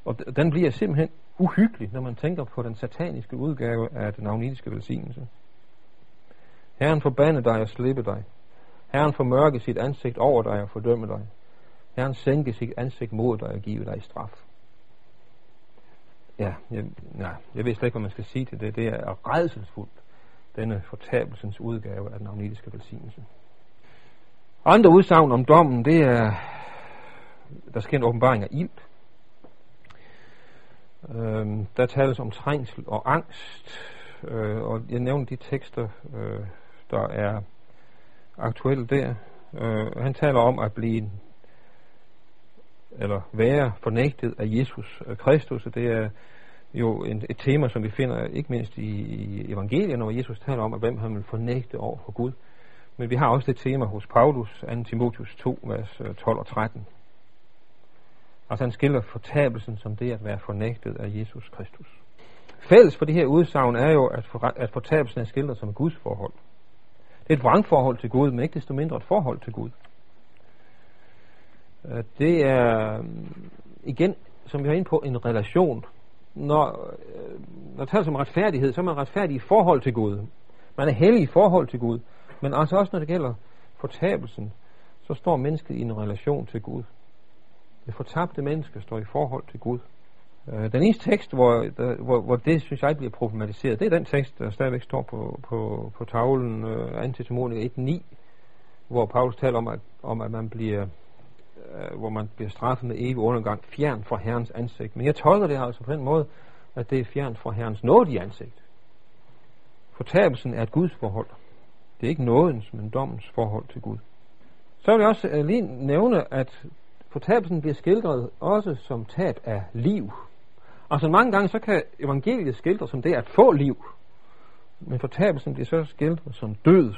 Og den bliver simpelthen uhyggelig, når man tænker på den sataniske udgave af den agnitiske velsignelse. Herren forbande dig og slippe dig. Herren formørke sit ansigt over dig og fordømme dig. Herren sænke sit ansigt mod dig og give dig straf. Ja, jeg, nej, jeg ved slet ikke, hvad man skal sige til det. Det er redselsfuldt. denne fortabelsens udgave af den agnetiske velsignelse. Andre udsagn om dommen, det er, der sker en åbenbaring af ild. Øhm, der tales om trængsel og angst, øh, og jeg nævner de tekster, øh, der er aktuelle der. Øh, han taler om at blive eller være fornægtet af Jesus Kristus, og det er jo en, et tema, som vi finder ikke mindst i, i evangelierne, hvor Jesus taler om, at hvem han vil fornægte over for Gud. Men vi har også det tema hos Paulus, 2. Timotheus 2, vers øh, 12 og 13. Altså han skiller fortabelsen som det at være fornægtet af Jesus Kristus. Fælles for de her udsagn er jo, at, for, at fortabelsen er skildret som et Guds forhold. Det er et vrangforhold til Gud, men ikke desto mindre et forhold til Gud. Øh, det er øh, igen, som vi har ind på, en relation. Når, øh, når taler om retfærdighed, så er man retfærdig i forhold til Gud. Man er hellig i forhold til Gud. Men altså også når det gælder fortabelsen, så står mennesket i en relation til Gud. Det fortabte menneske står i forhold til Gud. Øh, den eneste tekst, hvor, der, hvor, hvor det, synes jeg, bliver problematiseret, det er den tekst, der stadigvæk står på, på, på tavlen, øh, uh, Antitimonik 1.9, hvor Paulus taler om, at, om, at man bliver øh, hvor man bliver straffet med evig undergang, fjern fra Herrens ansigt. Men jeg tolker det altså på den måde, at det er fjern fra Herrens nådige ansigt. Fortabelsen er et Guds forhold. Det er ikke nådens, men dommens forhold til Gud. Så vil jeg også øh, lige nævne, at fortabelsen bliver skildret også som tab af liv. Altså mange gange så kan evangeliet skildre som det at få liv, men fortabelsen bliver så skildret som død.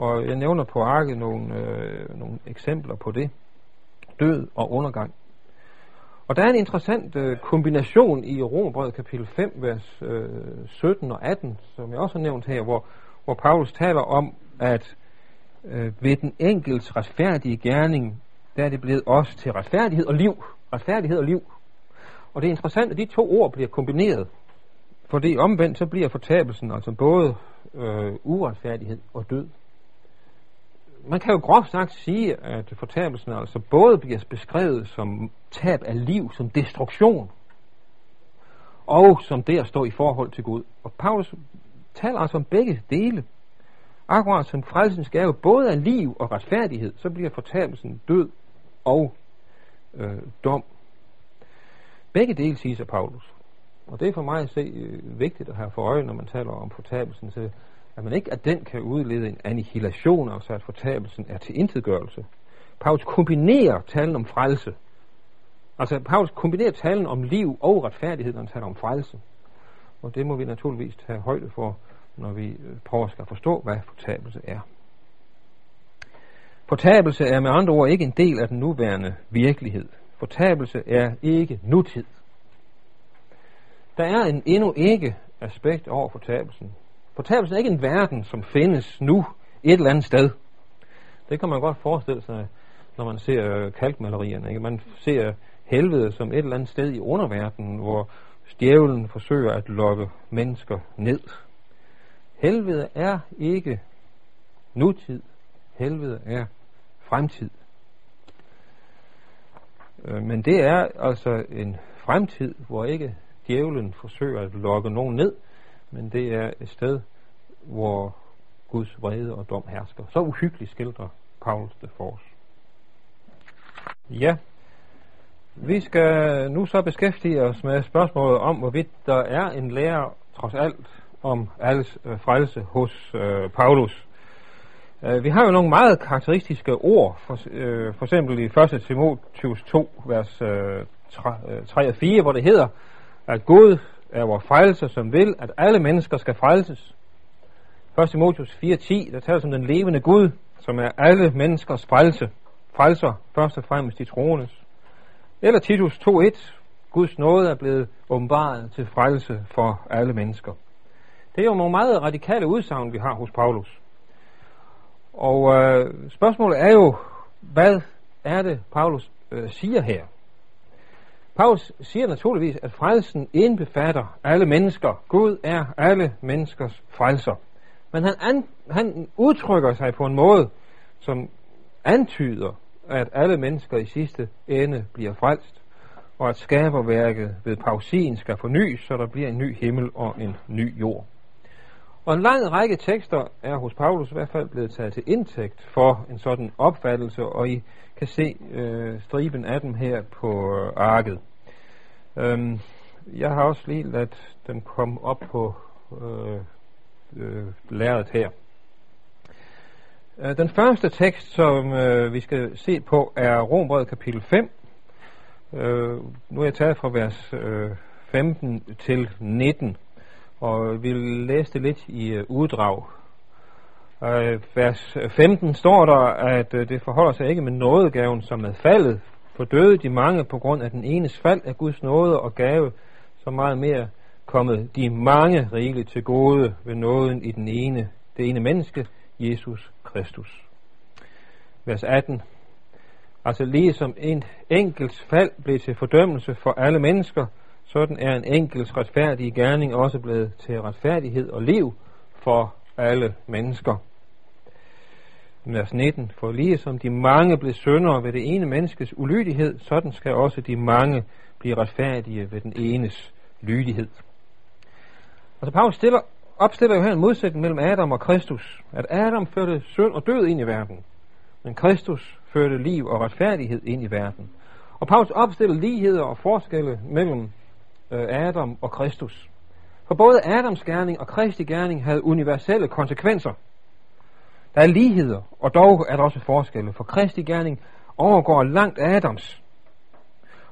Og jeg nævner på arket nogle, øh, nogle eksempler på det. Død og undergang. Og der er en interessant øh, kombination i Romerbrevet kapitel 5, vers øh, 17 og 18, som jeg også har nævnt her, hvor, hvor Paulus taler om, at øh, ved den enkelts retfærdige gerning, der er det blevet os til retfærdighed og liv. Retfærdighed og liv. Og det er interessant, at de to ord bliver kombineret. Fordi omvendt så bliver fortabelsen altså både øh, uretfærdighed og død. Man kan jo groft sagt sige, at fortabelsen altså både bliver beskrevet som tab af liv, som destruktion, og som det at stå i forhold til Gud. Og Paulus taler altså om begge dele. Akkurat som frelsens gave både af liv og retfærdighed, så bliver fortabelsen død og øh, dom. Begge dele siges af Paulus. Og det er for mig at se øh, vigtigt at have for øje, når man taler om fortabelsen, så at man ikke at den kan udlede en annihilation, altså at fortabelsen er til intetgørelse. Paulus kombinerer talen om frelse. Altså Paulus kombinerer talen om liv og retfærdighed, når han taler om frelse. Og det må vi naturligvis tage højde for, når vi øh, prøver at forstå, hvad fortabelse er. Fortabelse er med andre ord ikke en del af den nuværende virkelighed. Fortabelse er ikke nutid. Der er en endnu ikke aspekt over fortabelsen. Fortabelsen er ikke en verden, som findes nu et eller andet sted. Det kan man godt forestille sig, når man ser øh, kalkmalerierne. Ikke? Man ser helvede som et eller andet sted i underverdenen, hvor djævlen forsøger at lokke mennesker ned. Helvede er ikke nutid. Helvede er fremtid. Øh, men det er altså en fremtid, hvor ikke djævlen forsøger at lokke nogen ned, men det er et sted, hvor Guds vrede og dom hersker. Så uhyggeligt skildrer Paulus det for os. Ja, vi skal nu så beskæftige os med spørgsmålet om, hvorvidt der er en lærer trods alt om alles øh, frelse hos øh, Paulus. Øh, vi har jo nogle meget karakteristiske ord, for, øh, for eksempel i 1. Timotheus 2, vers øh, 3 øh, og 4, hvor det hedder, at Gud er vores frelse, som vil, at alle mennesker skal frelses. 1. Timotheus 4.10, der taler om den levende Gud, som er alle menneskers frelse. Frelser først og fremmest de troendes. Eller Titus 2.1, Guds nåde er blevet åbenbaret til frelse for alle mennesker. Det er jo nogle meget radikale udsagn, vi har hos Paulus. Og øh, spørgsmålet er jo, hvad er det, Paulus øh, siger her? Paulus siger naturligvis, at frelsen indbefatter alle mennesker. Gud er alle menneskers frelser. Men han, an, han udtrykker sig på en måde, som antyder, at alle mennesker i sidste ende bliver frelst, og at skaberværket ved pausien skal fornyes, så der bliver en ny himmel og en ny jord. Og en lang række tekster er hos Paulus i hvert fald blevet taget til indtægt for en sådan opfattelse, og I kan se øh, striben af dem her på øh, arket. Øhm, jeg har også lige ladt dem komme op på øh, øh, læret her. Øh, den første tekst, som øh, vi skal se på, er Rombrevet kapitel 5. Øh, nu er jeg taget fra vers øh, 15 til 19, og vi vil læse det lidt i øh, uddrag. Øh, vers 15 står der, at øh, det forholder sig ikke med nådegaven som med faldet, for døde de mange på grund af den enes fald af Guds nåde og gave, så meget mere kommet de mange rigeligt til gode ved nåden i den ene, det ene menneske, Jesus Kristus. Vers 18. Altså lige som en enkelt fald blev til fordømmelse for alle mennesker, sådan er en enkelt retfærdig gerning også blevet til retfærdighed og liv for alle mennesker. Vers 19. For lige som de mange blev syndere ved det ene menneskes ulydighed, sådan skal også de mange blive retfærdige ved den enes lydighed. Altså Paulus stiller, opstiller jo her en modsætning mellem Adam og Kristus. At Adam førte synd og død ind i verden, men Kristus førte liv og retfærdighed ind i verden. Og Paulus opstiller ligheder og forskelle mellem øh, Adam og Kristus. For både Adams gerning og Kristi gerning havde universelle konsekvenser. Der er ligheder, og dog er der også forskelle, for Kristi gerning overgår langt Adams.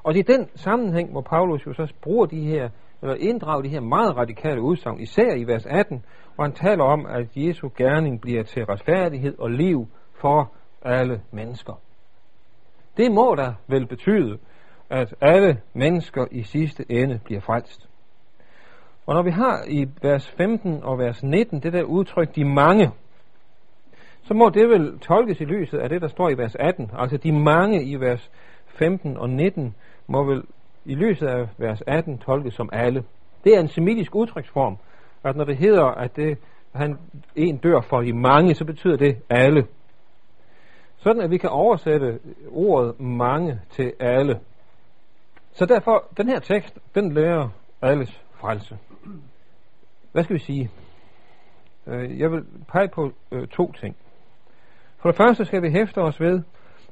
Og det er den sammenhæng, hvor Paulus jo så bruger de her eller inddrager de her meget radikale udsagn, især i vers 18, hvor han taler om, at Jesu gerning bliver til retfærdighed og liv for alle mennesker. Det må da vel betyde, at alle mennesker i sidste ende bliver frelst. Og når vi har i vers 15 og vers 19 det der udtryk, de mange, så må det vel tolkes i lyset af det, der står i vers 18. Altså de mange i vers 15 og 19 må vel i lyset af vers 18 tolkes som alle. Det er en semitisk udtryksform, at når det hedder, at det, han, en dør for de mange, så betyder det alle. Sådan at vi kan oversætte ordet mange til alle. Så derfor, den her tekst, den lærer alles frelse. Hvad skal vi sige? Øh, jeg vil pege på øh, to ting. For det første skal vi hæfte os ved,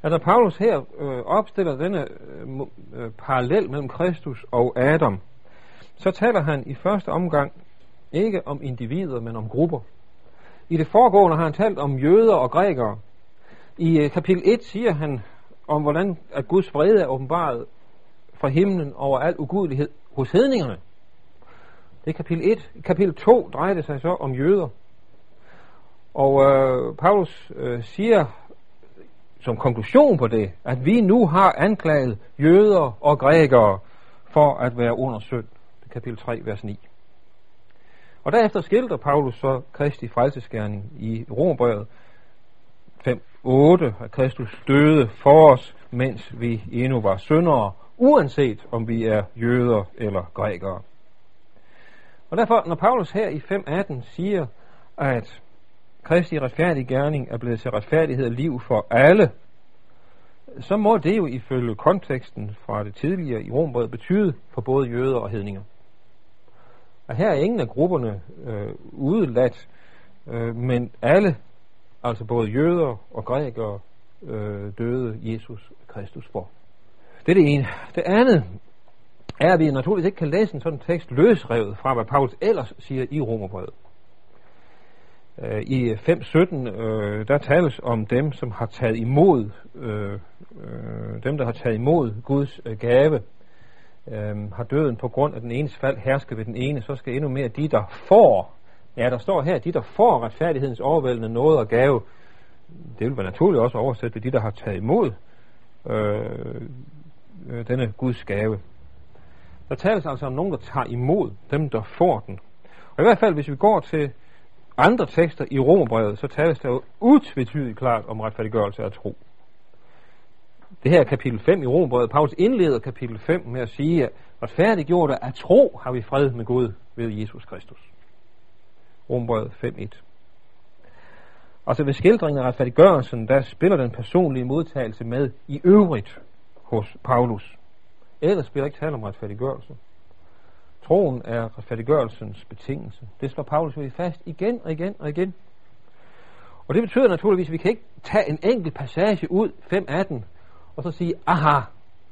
at når Paulus her øh, opstiller denne øh, øh, parallel mellem Kristus og Adam, så taler han i første omgang ikke om individer, men om grupper. I det foregående har han talt om jøder og grækere. I øh, kapitel 1 siger han om, hvordan at Guds vrede er åbenbaret fra himlen over al ugudelighed hos hedningerne. Det er kapitel 1. Kapitel 2 drejer det sig så om jøder. Og øh, Paulus øh, siger som konklusion på det, at vi nu har anklaget jøder og grækere for at være under synd. Det kapitel 3, vers 9. Og derefter skildrer Paulus så Kristi frelsesgerning i Romerbrevet 5.8, at Kristus døde for os, mens vi endnu var syndere, uanset om vi er jøder eller grækere. Og derfor, når Paulus her i 5.18 siger, at Kristi retfærdige gerning er blevet til retfærdighed og liv for alle, så må det jo ifølge konteksten fra det tidligere i Rombrevet betyde for både jøder og hedninger. Og her er ingen af grupperne øh, udeladt, øh, men alle, altså både jøder og grækere, øh, døde Jesus Kristus for. Det er det ene. Det andet er, at vi naturligvis ikke kan læse en sådan tekst løsrevet fra, hvad Paulus ellers siger i Romerbrevet. Øh, I 5.17, øh, der tales om dem, som har taget imod, øh, øh, dem, der har taget imod Guds øh, gave, øh, har døden på grund af den enes fald herske ved den ene, så skal endnu mere de, der får, ja, der står her, de, der får retfærdighedens overvældende noget og gave, det vil være naturligt også oversætte ved de, der har taget imod øh, øh, denne Guds gave. Der tales altså om nogen, der tager imod dem, der får den. Og i hvert fald, hvis vi går til andre tekster i Romerbrevet, så tales der jo utvetydigt klart om retfærdiggørelse af tro. Det her er kapitel 5 i Romerbrevet. Paulus indleder kapitel 5 med at sige, at retfærdiggjorte af tro har vi fred med Gud ved Jesus Kristus. Romerbrevet 5.1. Altså ved skildringen af retfærdiggørelsen, der spiller den personlige modtagelse med i øvrigt hos Paulus. Ellers bliver ikke tale om retfærdiggørelse. Troen er retfærdiggørelsens betingelse. Det slår Paulus jo fast igen og igen og igen. Og det betyder naturligvis, at vi kan ikke tage en enkelt passage ud, 5.18, og så sige, aha,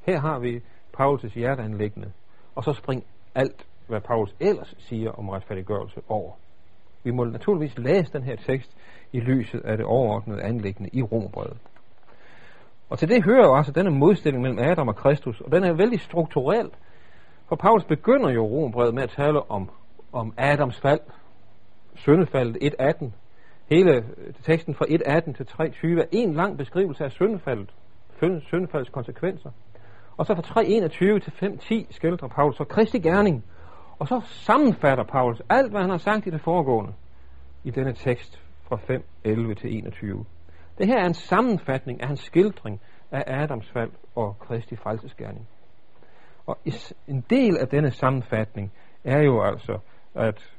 her har vi Paulus' hjerteanlæggende, og så spring alt, hvad Paulus ellers siger om retfærdiggørelse over. Vi må naturligvis læse den her tekst i lyset af det overordnede anlæggende i Romerbrevet. Og til det hører jo altså denne modstilling mellem Adam og Kristus, og den er vældig strukturel, for Paulus begynder jo Rombrevet med at tale om, om Adams fald, syndefaldet 1.18. Hele øh, teksten fra 1.18 til 3.20 er en lang beskrivelse af syndefaldet, syndefaldets konsekvenser. Og så fra 3.21 til 5.10 skildrer Paulus så Kristi gerning, og så sammenfatter Paulus alt, hvad han har sagt i det foregående i denne tekst fra 5.11 til 21. Det her er en sammenfatning af hans skildring af Adams fald og Kristi frelsesgerning. Og en del af denne sammenfatning er jo altså, at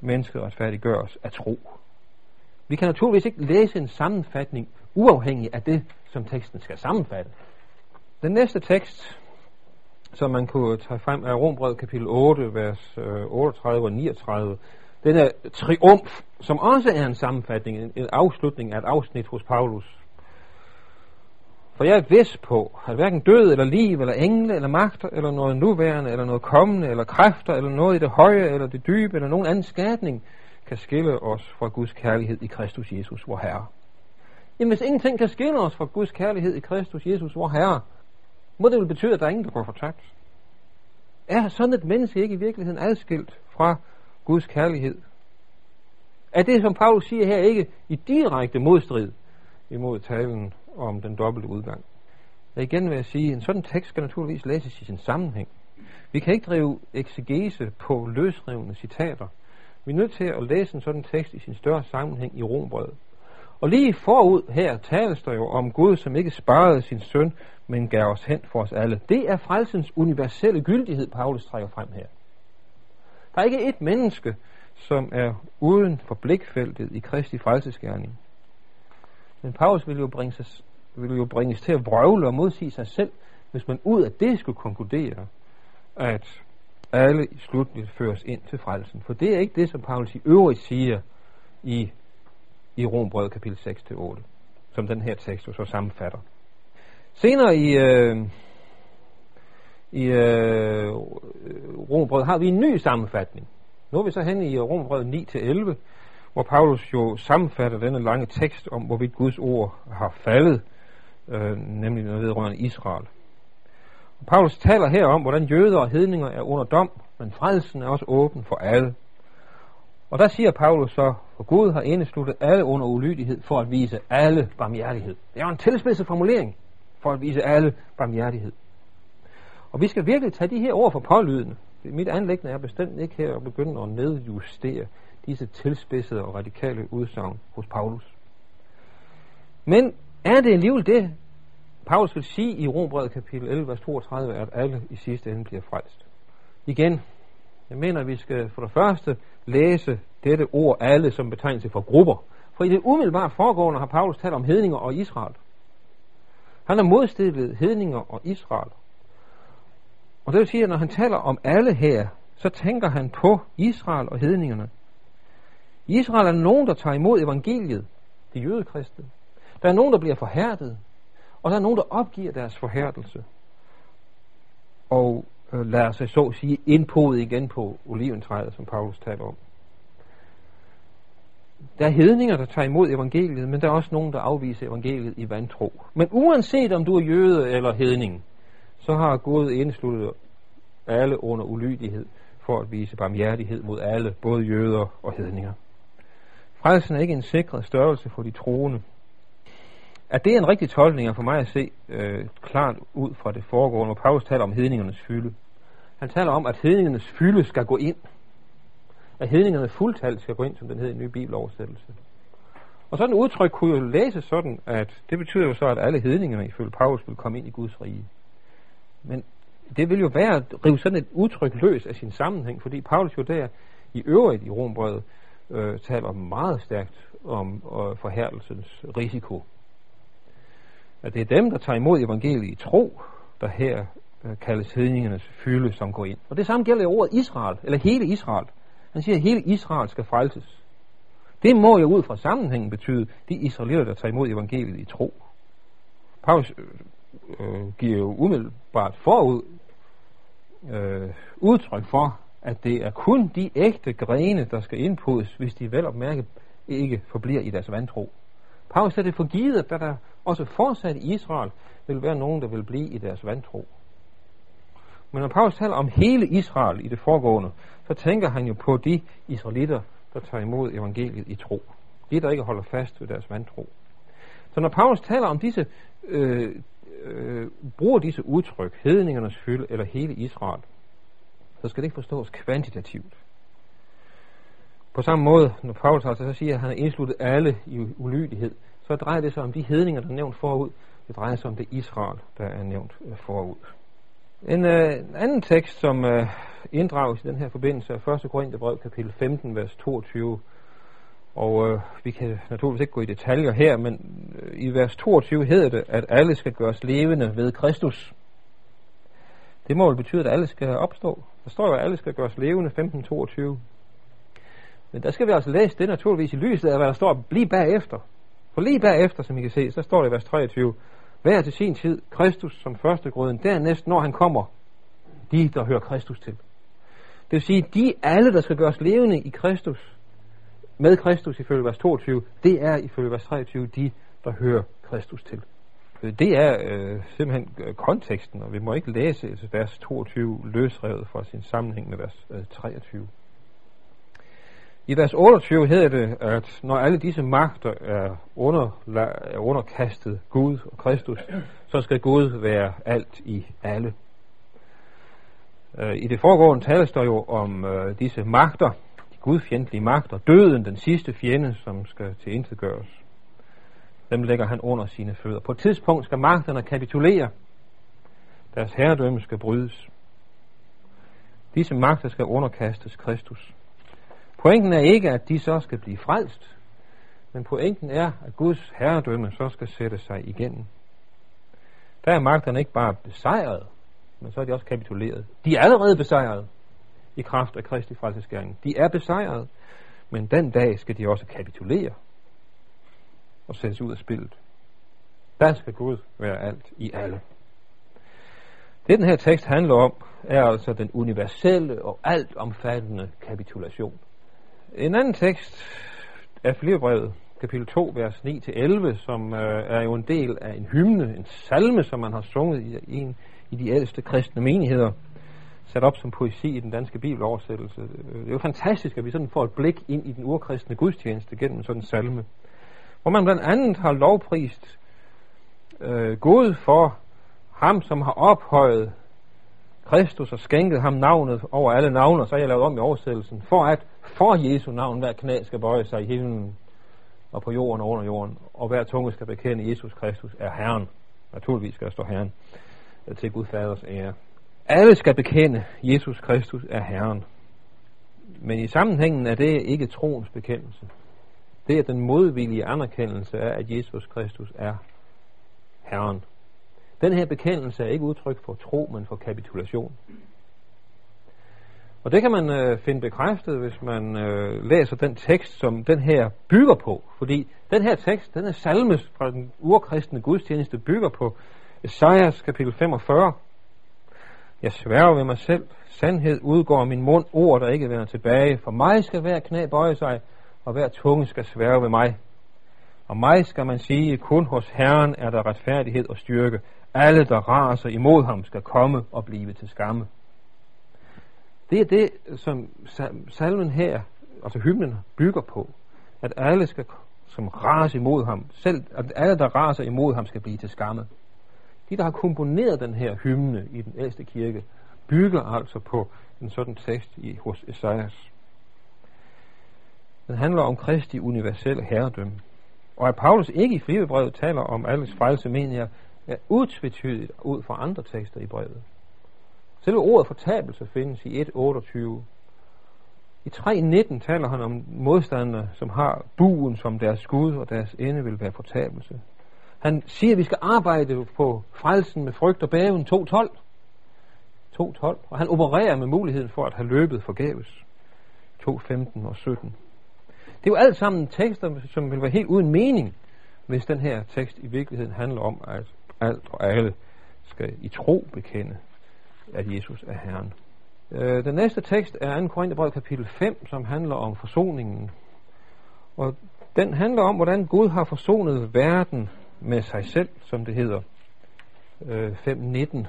mennesket retfærdiggøres af tro. Vi kan naturligvis ikke læse en sammenfatning uafhængig af det, som teksten skal sammenfatte. Den næste tekst, som man kunne tage frem, er Rombrevet kapitel 8, vers øh, 38 og 39, denne triumf, som også er en sammenfatning, en, en afslutning af et afsnit hos Paulus. For jeg er vis på, at hverken død eller liv, eller engle, eller magter, eller noget nuværende, eller noget kommende, eller kræfter, eller noget i det høje, eller det dybe, eller nogen anden skabning kan skille os fra Guds kærlighed i Kristus Jesus, vor Herre. Jamen hvis ingenting kan skille os fra Guds kærlighed i Kristus Jesus, vor Herre, må det vel betyde, at der er ingen, der går fortabt. Er sådan et menneske ikke i virkeligheden adskilt fra Guds kærlighed? Er det, som Paulus siger her, ikke i direkte modstrid imod talen om den dobbelte udgang? Jeg igen vil jeg sige, at en sådan tekst skal naturligvis læses i sin sammenhæng. Vi kan ikke drive eksegese på løsrevne citater. Vi er nødt til at læse en sådan tekst i sin større sammenhæng i Rombrevet. Og lige forud her tales der jo om Gud, som ikke sparede sin søn, men gav os hen for os alle. Det er frelsens universelle gyldighed, Paulus trækker frem her. Der er ikke et menneske, som er uden for blikfeltet i Kristi frelsesgærning. Men Paulus ville jo, bringes, ville jo bringes til at vrøvle og modsige sig selv, hvis man ud af det skulle konkludere, at alle i slutningen føres ind til frelsen. For det er ikke det, som Paulus i øvrigt siger i, i Rombrød kapitel 6-8, som den her tekst jo så sammenfatter. Senere i, øh, i øh, Rombrevet har vi en ny sammenfatning. Nu er vi så hen i øh, Rombrevet 9-11, hvor Paulus jo sammenfatter denne lange tekst om, hvorvidt Guds ord har faldet, øh, nemlig noget vedrørende Israel. Og Paulus taler her om, hvordan jøder og hedninger er under dom, men frelsen er også åben for alle. Og der siger Paulus så, for Gud har indesluttet alle under ulydighed for at vise alle barmhjertighed. Det er jo en tilspidset formulering for at vise alle barmhjertighed. Og vi skal virkelig tage de her ord for pålydende. Mit anlæggende er bestemt ikke her at begynde at nedjustere disse tilspidsede og radikale udsagn hos Paulus. Men er det alligevel det, Paulus vil sige i Rombrevet kapitel 11, vers 32, at alle i sidste ende bliver frelst? Igen, jeg mener, at vi skal for det første læse dette ord alle som betegnelse for grupper. For i det umiddelbare foregående har Paulus talt om hedninger og Israel. Han har modstillet hedninger og Israel. Og det vil sige, at når han taler om alle her, så tænker han på Israel og hedningerne. Israel er nogen, der tager imod evangeliet, de jødekristne. Der er nogen, der bliver forhærdet, og der er nogen, der opgiver deres forhærdelse. Og øh, lader sig så sige indpodet igen på oliventræet, som Paulus taler om. Der er hedninger, der tager imod evangeliet, men der er også nogen, der afviser evangeliet i vantro. Men uanset om du er jøde eller hedning, så har Gud indsluttet alle under ulydighed for at vise barmhjertighed mod alle, både jøder og hedninger. Frelsen er ikke en sikret størrelse for de troende. At det er en rigtig tolkning er for mig at se øh, klart ud fra det foregående, hvor Paulus taler om hedningernes fylde. Han taler om, at hedningernes fylde skal gå ind. At hedningerne fuldtalt skal gå ind, som den hedder i den nye bibeloversættelse. Og sådan et udtryk kunne jo læses sådan, at det betyder jo så, at alle hedningerne ifølge Paulus vil komme ind i Guds rige. Men det vil jo være at rive sådan et udtryk løs af sin sammenhæng, fordi Paulus jo der i øvrigt i Rombrevet øh, taler meget stærkt om øh, forhærdelsens risiko. At det er dem, der tager imod evangeliet i tro, der her øh, kaldes hedningernes fylde, som går ind. Og det samme gælder ordet Israel, eller hele Israel. Han siger, at hele Israel skal frelses. Det må jo ud fra sammenhængen betyde de israelitter, der tager imod evangeliet i tro. Paulus øh, øh, giver jo umiddelbart forud øh, udtryk for, at det er kun de ægte grene, der skal indpodes, hvis de vel opmærket ikke forbliver i deres vantro. Paulus er det forgivet, at der, der også fortsat i Israel vil være nogen, der vil blive i deres vantro. Men når Paulus taler om hele Israel i det foregående, så tænker han jo på de israelitter, der tager imod evangeliet i tro. De, der ikke holder fast ved deres vantro. Så når Paulus taler om disse, øh, øh, bruger disse udtryk, hedningernes fylde eller hele Israel, så skal det ikke forstås kvantitativt. På samme måde, når Paulus altså så siger, at han har indsluttet alle i ulydighed, så drejer det sig om de hedninger, der er nævnt forud. Det drejer sig om det Israel, der er nævnt øh, forud. En, øh, anden tekst, som øh, inddrages i den her forbindelse, er 1. Korintherbrev, kapitel 15, vers 22. Og øh, vi kan naturligvis ikke gå i detaljer her, men øh, i vers 22 hedder det, at alle skal gøres levende ved Kristus. Det må vel betyde, at alle skal opstå. Der står jo, at alle skal gøres levende 15.22. Men der skal vi altså læse det naturligvis i lyset af, hvad der står lige bagefter. For lige bagefter, som I kan se, så står det i vers 23, hver til sin tid, Kristus som første grøden, dernæst, når han kommer, de, der hører Kristus til. Det vil sige, de alle, der skal gøres levende i Kristus, med Kristus ifølge vers 22, det er ifølge vers 23 de, der hører Kristus til. Øh, det er øh, simpelthen øh, konteksten, og vi må ikke læse vers 22 løsrevet fra sin sammenhæng med vers øh, 23. I vers 28 hedder det, at når alle disse magter er, under, er underkastet Gud og Kristus, så skal Gud være alt i alle. Øh, I det foregående tales der jo om øh, disse magter, gudfjendtlige magt og døden, den sidste fjende, som skal til intet gøres. Dem lægger han under sine fødder. På et tidspunkt skal magterne kapitulere. Deres herredømme skal brydes. Disse magter skal underkastes Kristus. Pointen er ikke, at de så skal blive frelst, men pointen er, at Guds herredømme så skal sætte sig igennem. Der er magterne ikke bare besejret, men så er de også kapituleret. De er allerede besejret i kraft af Kristi frelsesgæring. De er besejret, men den dag skal de også kapitulere og sættes ud af spillet. Der skal Gud være alt i alle. Det den her tekst handler om, er altså den universelle og alt omfattende kapitulation. En anden tekst er Filipperbrevet, kapitel 2, vers 9-11, som øh, er jo en del af en hymne, en salme, som man har sunget i, i, en, i de ældste kristne menigheder, sat op som poesi i den danske bibeloversættelse. Øh, det er jo fantastisk, at vi sådan får et blik ind i den urkristne gudstjeneste gennem sådan en salme, hvor man blandt andet har lovprist øh, Gud for ham, som har ophøjet Kristus og skænket ham navnet over alle navne, så har jeg lavet om i oversættelsen, for at for Jesu navn hver knæ skal bøje sig i himlen og på jorden og under jorden, og hver tunge skal bekende, at Jesus Kristus er Herren. Naturligvis skal der stå Herren øh, til Gud Faders ære. Alle skal bekende, Jesus Kristus er Herren. Men i sammenhængen er det ikke troens bekendelse. Det er den modvillige anerkendelse af, at Jesus Kristus er Herren. Den her bekendelse er ikke udtryk for tro, men for kapitulation. Og det kan man øh, finde bekræftet, hvis man øh, læser den tekst, som den her bygger på. Fordi den her tekst, den er salmes fra den urkristne gudstjeneste, bygger på Esajas kapitel 45. Jeg sværger ved mig selv, sandhed udgår min mund, ord der ikke vender tilbage. For mig skal hver knæ bøje sig, og hver tunge skal sværge ved mig. Og mig skal man sige, kun hos Herren er der retfærdighed og styrke. Alle, der raser imod ham, skal komme og blive til skamme. Det er det, som salmen her, altså hymnen, bygger på. At alle skal, som raser imod ham, selv, at alle, der raser imod ham, skal blive til skamme. De, der har komponeret den her hymne i den ældste kirke, bygger altså på en sådan tekst i, hos Esajas. Den handler om Kristi universelle herredømme. Og at Paulus ikke i Filipperbrevet taler om alles frelse, mener jeg, er utvetydigt ud fra andre tekster i brevet. Selve ordet fortabelse findes i 1.28. I 3.19 taler han om modstandere, som har buen som deres skud, og deres ende vil være fortabelse. Han siger, at vi skal arbejde på frelsen med frygt og bæven 2.12. 2.12. Og han opererer med muligheden for at have løbet forgæves. 2.15 og 17. Det er jo alt sammen tekster, som vil være helt uden mening, hvis den her tekst i virkeligheden handler om, at alt og alle skal i tro bekende, at Jesus er Herren. Øh, den næste tekst er 2. Korintherbrev kapitel 5, som handler om forsoningen. Og den handler om, hvordan Gud har forsonet verden med sig selv, som det hedder. Øh, 5.19.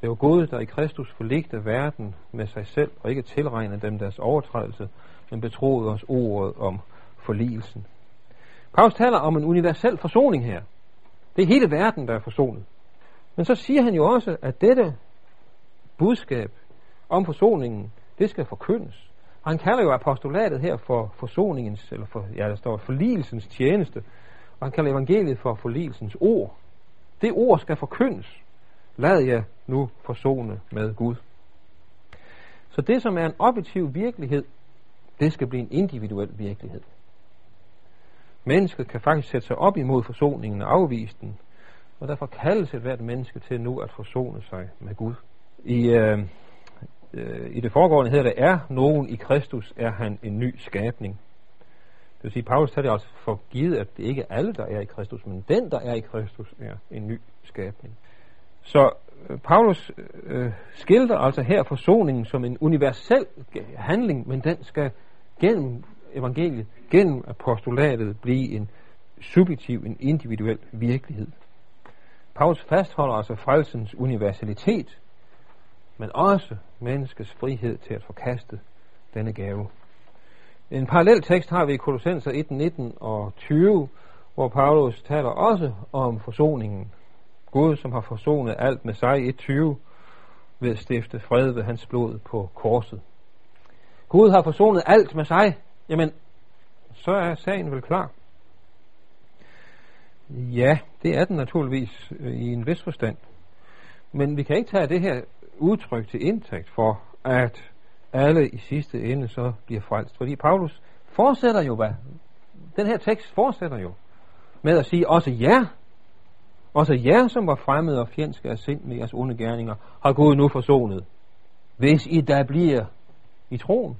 Det var Gud, der i Kristus forligte verden med sig selv, og ikke tilregnede dem deres overtrædelse, men betroede os ordet om forligelsen. Paulus taler om en universel forsoning her. Det er hele verden, der er forsonet. Men så siger han jo også, at dette budskab om forsoningen, det skal forkyndes. Og han kalder jo apostolatet her for forsoningens, eller for, ja, der står forligelsens tjeneste. Og han kalder evangeliet for forligelsens ord. Det ord skal forkyndes. Lad jer nu forsone med Gud. Så det, som er en objektiv virkelighed, det skal blive en individuel virkelighed. Mennesket kan faktisk sætte sig op imod forsoningen og afvise den, og derfor kaldes et hvert menneske til nu at forsone sig med Gud. I, øh, øh, i det foregående hedder det, er nogen i Kristus, er han en ny skabning. Det vil sige, Paulus tager det også for givet, at det ikke er alle, der er i Kristus, men den, der er i Kristus, er en ny skabning. Så øh, Paulus øh, skildrer altså her forsoningen som en universel handling, men den skal gennem evangeliet, gennem apostolatet blive en subjektiv, en individuel virkelighed. Paulus fastholder altså frelsens universalitet, men også menneskets frihed til at forkaste denne gave. En parallel tekst har vi i Kolossenser 1, 19 og 20, hvor Paulus taler også om forsoningen. Gud, som har forsonet alt med sig i 20, ved at stifte fred ved hans blod på korset. Gud har forsonet alt med sig, jamen, så er sagen vel klar. Ja, det er den naturligvis øh, i en vis forstand. Men vi kan ikke tage det her udtryk til indtægt for, at alle i sidste ende så bliver frelst. Fordi Paulus fortsætter jo, hvad? Den her tekst fortsætter jo med at sige, også jer, også jer, som var fremmede og fjendske af sind med jeres onde gerninger, har Gud nu forsonet. Hvis I da bliver i troen.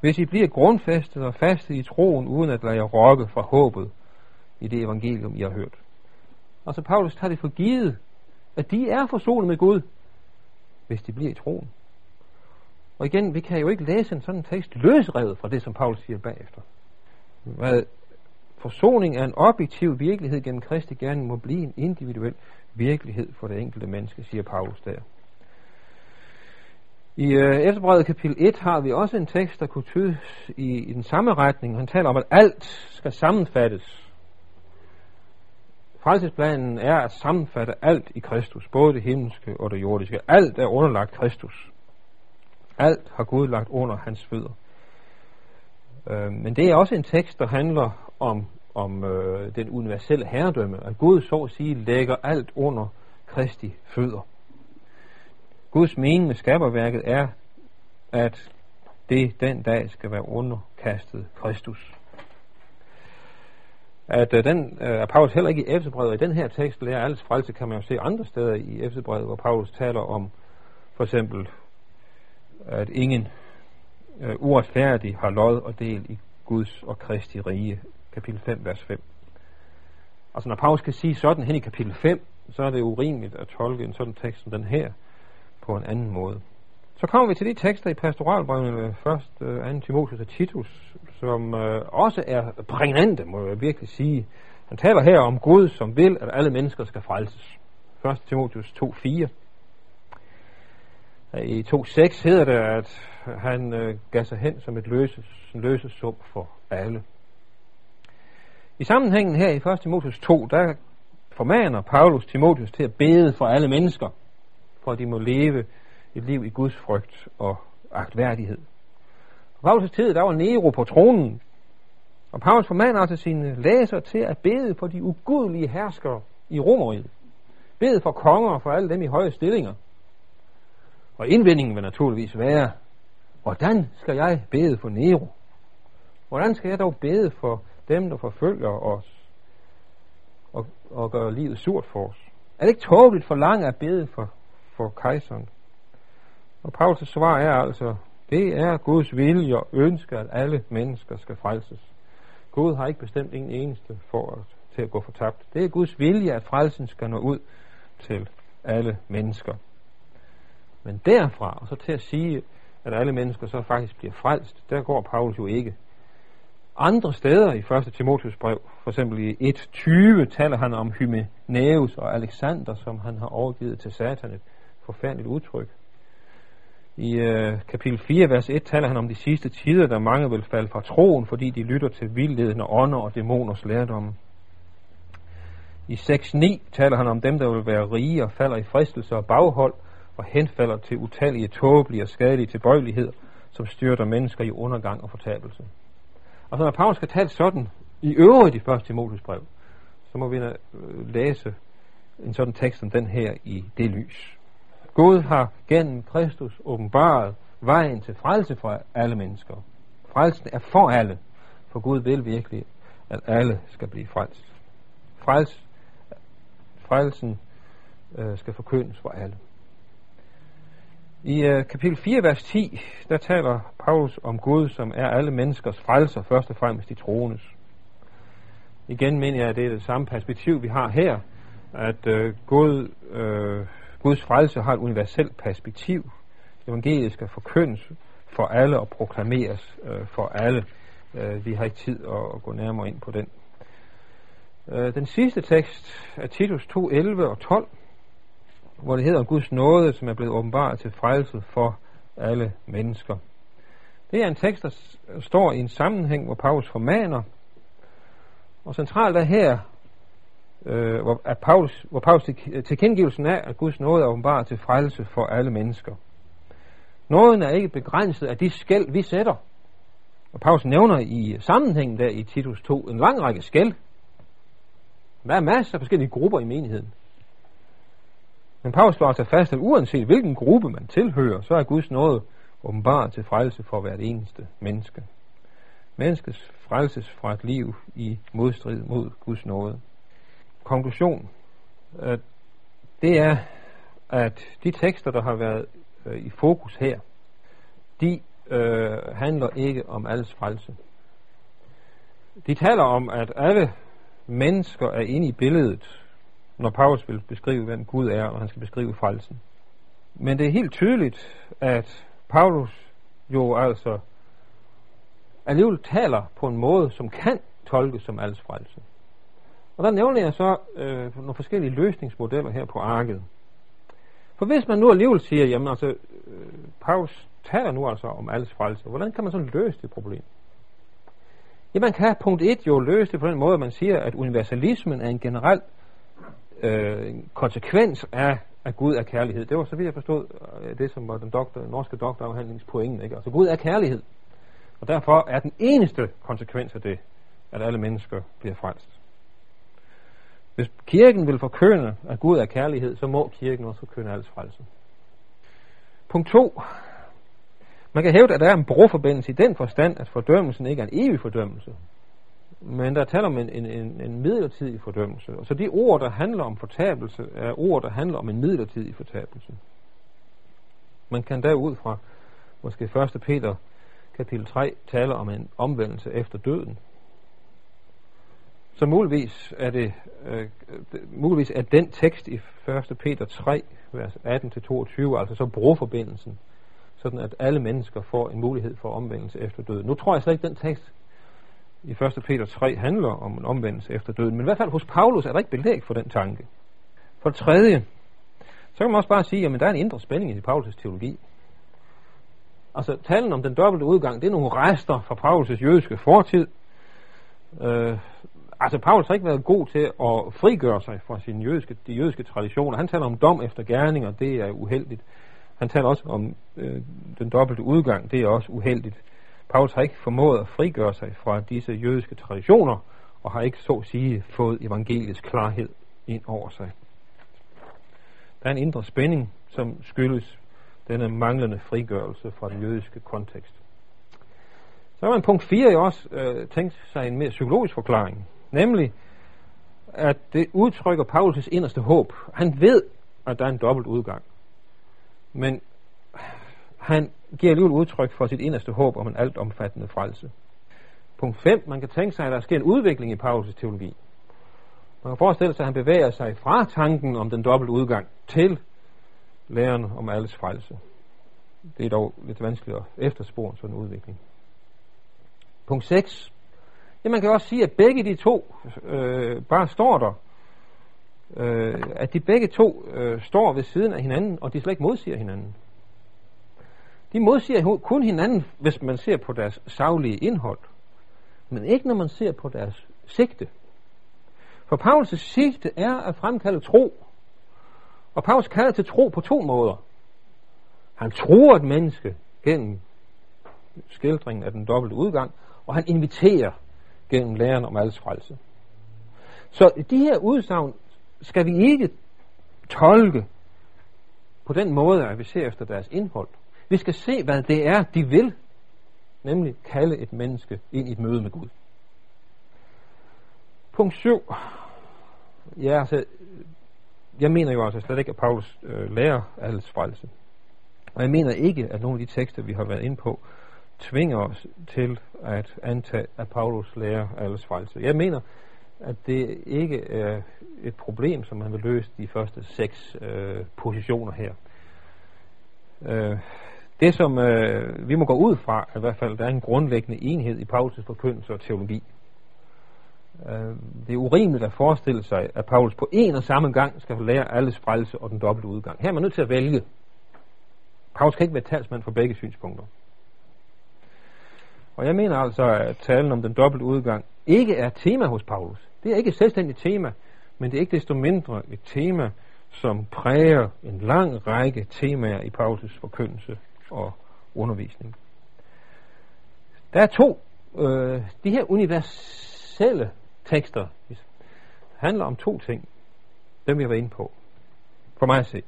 Hvis I bliver grundfæstet og fastet i troen, uden at lade jer rokke fra håbet i det evangelium, I har hørt. Altså Paulus tager det for givet, at de er forsonet med Gud, hvis de bliver i troen. Og igen, vi kan jo ikke læse en sådan tekst løsrevet fra det, som Paulus siger bagefter. Hvad forsoning er en objektiv virkelighed gennem Kristi gerning, må blive en individuel virkelighed for det enkelte menneske, siger Paulus der. I øh, Efterbrevet kapitel 1 har vi også en tekst, der kunne tydes i, i den samme retning. Han taler om, at alt skal sammenfattes. Frelsesplanen er at sammenfatte alt i Kristus, både det himmelske og det jordiske. Alt er underlagt Kristus. Alt har Gud lagt under hans fødder. Øh, men det er også en tekst, der handler om, om øh, den universelle herredømme, at Gud så at sige lægger alt under Kristi fødder. Guds mening med skaberværket er, at det den dag skal være underkastet Kristus. At øh, den øh, er Paulus heller ikke i Efterbrevet. I den her tekst lærer alles frelse, kan man jo se andre steder i Efterbrevet, hvor Paulus taler om for eksempel, at ingen øh, uretfærdig har lod og del i Guds og Kristi rige. Kapitel 5, vers 5. Altså når Paulus kan sige sådan hen i kapitel 5, så er det urimeligt at tolke en sådan tekst som den her, på en anden måde. Så kommer vi til de tekster i pastoralbrevene, først øh, 2. Timotheus og Titus, som øh, også er prægnante, må jeg virkelig sige. Han taler her om Gud, som vil, at alle mennesker skal frelses. 1. Timotheus 2.4. I 2.6 hedder det, at han øh, gav sig hen som et løses, en løsesum for alle. I sammenhængen her i 1. Timotheus 2, der formaner Paulus Timotheus til at bede for alle mennesker for at de må leve et liv i Guds frygt og agtværdighed. På Paulus' tid, der var Nero på tronen, og Paulus formaner altså sine læsere til at bede for de ugudelige herskere i Romeriet. Bede for konger og for alle dem i høje stillinger. Og indvendingen vil naturligvis være, hvordan skal jeg bede for Nero? Hvordan skal jeg dog bede for dem, der forfølger os og, og gør livet surt for os? Er det ikke tåbeligt for langt at bede for for kejseren. Og Paulus svar er altså, det er Guds vilje og ønske, at alle mennesker skal frelses. Gud har ikke bestemt en eneste for at, til at gå fortabt. Det er Guds vilje, at frelsen skal nå ud til alle mennesker. Men derfra, og så til at sige, at alle mennesker så faktisk bliver frelst, der går Paulus jo ikke. Andre steder i 1. Timotius brev, for eksempel i 1.20, taler han om Hymenæus og Alexander, som han har overgivet til Satan. Et forfærdeligt udtryk. I øh, kapitel 4, vers 1 taler han om de sidste tider, der mange vil falde fra troen, fordi de lytter til vildledende ånder og dæmoners lærdomme. I 6.9 taler han om dem, der vil være rige og falder i fristelse og baghold, og henfalder til utallige tåbelige og skadelige tilbøjeligheder, som styrter mennesker i undergang og fortabelse. Og så når Paulus skal tale sådan i øvrigt i 1. Timotheus brev, så må vi øh, læse en sådan tekst som den her i det lys. Gud har gennem Kristus åbenbaret vejen til frelse for alle mennesker. Frelsen er for alle, for Gud vil virkelig, at alle skal blive frelst. Frels, frelsen øh, skal forkyndes for alle. I øh, kapitel 4, vers 10, der taler Paulus om Gud, som er alle menneskers frelser, først og fremmest de troendes. Igen mener jeg, at det er det samme perspektiv, vi har her, at øh, Gud øh, Guds frelse har et universelt perspektiv. Evangeliet skal forkyndes for alle og proklameres øh, for alle. Øh, vi har ikke tid at, at gå nærmere ind på den. Øh, den sidste tekst er Titus 2, 11 og 12, hvor det hedder Guds nåde, som er blevet åbenbart til frelse for alle mennesker. Det er en tekst, der står i en sammenhæng, hvor Paulus formaner, og centralt er her, øh, hvor, at Paulus, hvor Paulus tilkendegivelsen af, at Guds nåde er åbenbart til frelse for alle mennesker. Nåden er ikke begrænset af de skæld, vi sætter. Og Paulus nævner i sammenhængen der i Titus 2 en lang række skæld. Der er masser af forskellige grupper i menigheden. Men Paulus slår altså fast, at uanset hvilken gruppe man tilhører, så er Guds nåde åbenbart til frelse for hvert eneste menneske. Menneskets frelses fra et liv i modstrid mod Guds nåde konklusion, at det er, at de tekster, der har været øh, i fokus her, de øh, handler ikke om alles frelse. De taler om, at alle mennesker er inde i billedet, når Paulus vil beskrive, hvem Gud er, og han skal beskrive frelsen. Men det er helt tydeligt, at Paulus jo altså alligevel taler på en måde, som kan tolkes som alles frelse. Og der nævner jeg så øh, nogle forskellige løsningsmodeller her på arket. For hvis man nu alligevel siger, jamen altså, øh, Paulus taler nu altså om alles frelse, hvordan kan man så løse det problem? Ja, man kan punkt 1 jo løse det på den måde, at man siger, at universalismen er en generel øh, konsekvens af, at Gud er kærlighed. Det var så vidt jeg forstod øh, det, som var den doktor, norske doktorafhandlings pointe. Ikke? Altså Gud er kærlighed. Og derfor er den eneste konsekvens af det, at alle mennesker bliver frelst. Hvis kirken vil forkønne, at Gud er kærlighed, så må kirken også forkønne alles frelse. Punkt 2. Man kan hævde, at der er en broforbindelse i den forstand, at fordømmelsen ikke er en evig fordømmelse. Men der taler om en, en, en, en midlertidig fordømmelse. Og så de ord, der handler om fortabelse, er ord, der handler om en midlertidig fortabelse. Man kan derud fra måske 1. Peter kapitel 3 tale om en omvendelse efter døden. Så muligvis er det øh, muligvis er den tekst i 1. Peter 3, vers 18-22, altså så broforbindelsen, sådan at alle mennesker får en mulighed for omvendelse efter døden. Nu tror jeg slet ikke, den tekst i 1. Peter 3 handler om en omvendelse efter døden, men i hvert fald hos Paulus er der ikke belæg for den tanke. For det tredje, så kan man også bare sige, at der er en indre spænding i Paulus' teologi. Altså, talen om den dobbelte udgang, det er nogle rester fra Paulus' jødiske fortid, øh, altså Paulus har ikke været god til at frigøre sig fra sine jødiske, de jødiske traditioner. Han taler om dom efter gerninger, det er uheldigt. Han taler også om øh, den dobbelte udgang, det er også uheldigt. Paulus har ikke formået at frigøre sig fra disse jødiske traditioner, og har ikke så at sige fået evangeliets klarhed ind over sig. Der er en indre spænding, som skyldes denne manglende frigørelse fra den jødiske kontekst. Så har man punkt 4 også øh, tænkt sig en mere psykologisk forklaring. Nemlig, at det udtrykker Paulus' inderste håb. Han ved, at der er en dobbelt udgang. Men han giver alligevel udtryk for sit inderste håb om en altomfattende frelse. Punkt 5. Man kan tænke sig, at der sker en udvikling i Paulus' teologi. Man kan forestille sig, at han bevæger sig fra tanken om den dobbelte udgang til læren om alles frelse. Det er dog lidt vanskeligt at efterspore sådan en udvikling. Punkt 6. Ja, man kan også sige, at begge de to øh, bare står der. Øh, at de begge to øh, står ved siden af hinanden, og de slet ikke modsiger hinanden. De modsiger kun hinanden, hvis man ser på deres savlige indhold, men ikke når man ser på deres sigte. For Paulus' sigte er at fremkalde tro, og Paulus kalder til tro på to måder. Han tror et menneske gennem skildringen af den dobbelte udgang, og han inviterer gennem læren om alles frelse. Så de her udsagn skal vi ikke tolke på den måde, at vi ser efter deres indhold. Vi skal se, hvad det er, de vil, nemlig kalde et menneske ind i et møde med Gud. Punkt 7. Ja, altså, jeg mener jo altså slet ikke, at Paulus øh, lærer alles frelse. Og jeg mener ikke, at nogle af de tekster, vi har været inde på, tvinger os til at antage, at Paulus lærer alles frelse. Jeg mener, at det ikke er et problem, som man vil løse de første seks øh, positioner her. Øh, det, som øh, vi må gå ud fra, er i hvert fald, der er en grundlæggende enhed i Paulus' forkyndelse og teologi. Øh, det er urimeligt at forestille sig, at Paulus på en og samme gang skal lære alles frelse og den dobbelte udgang. Her er man nødt til at vælge. Paulus kan ikke være talsmand for begge synspunkter. Og jeg mener altså, at talen om den dobbelte udgang ikke er tema hos Paulus. Det er ikke et selvstændigt tema, men det er ikke desto mindre et tema, som præger en lang række temaer i Paulus' forkyndelse og undervisning. Der er to, øh, de her universelle tekster handler om to ting, dem jeg var inde på, for mig at se.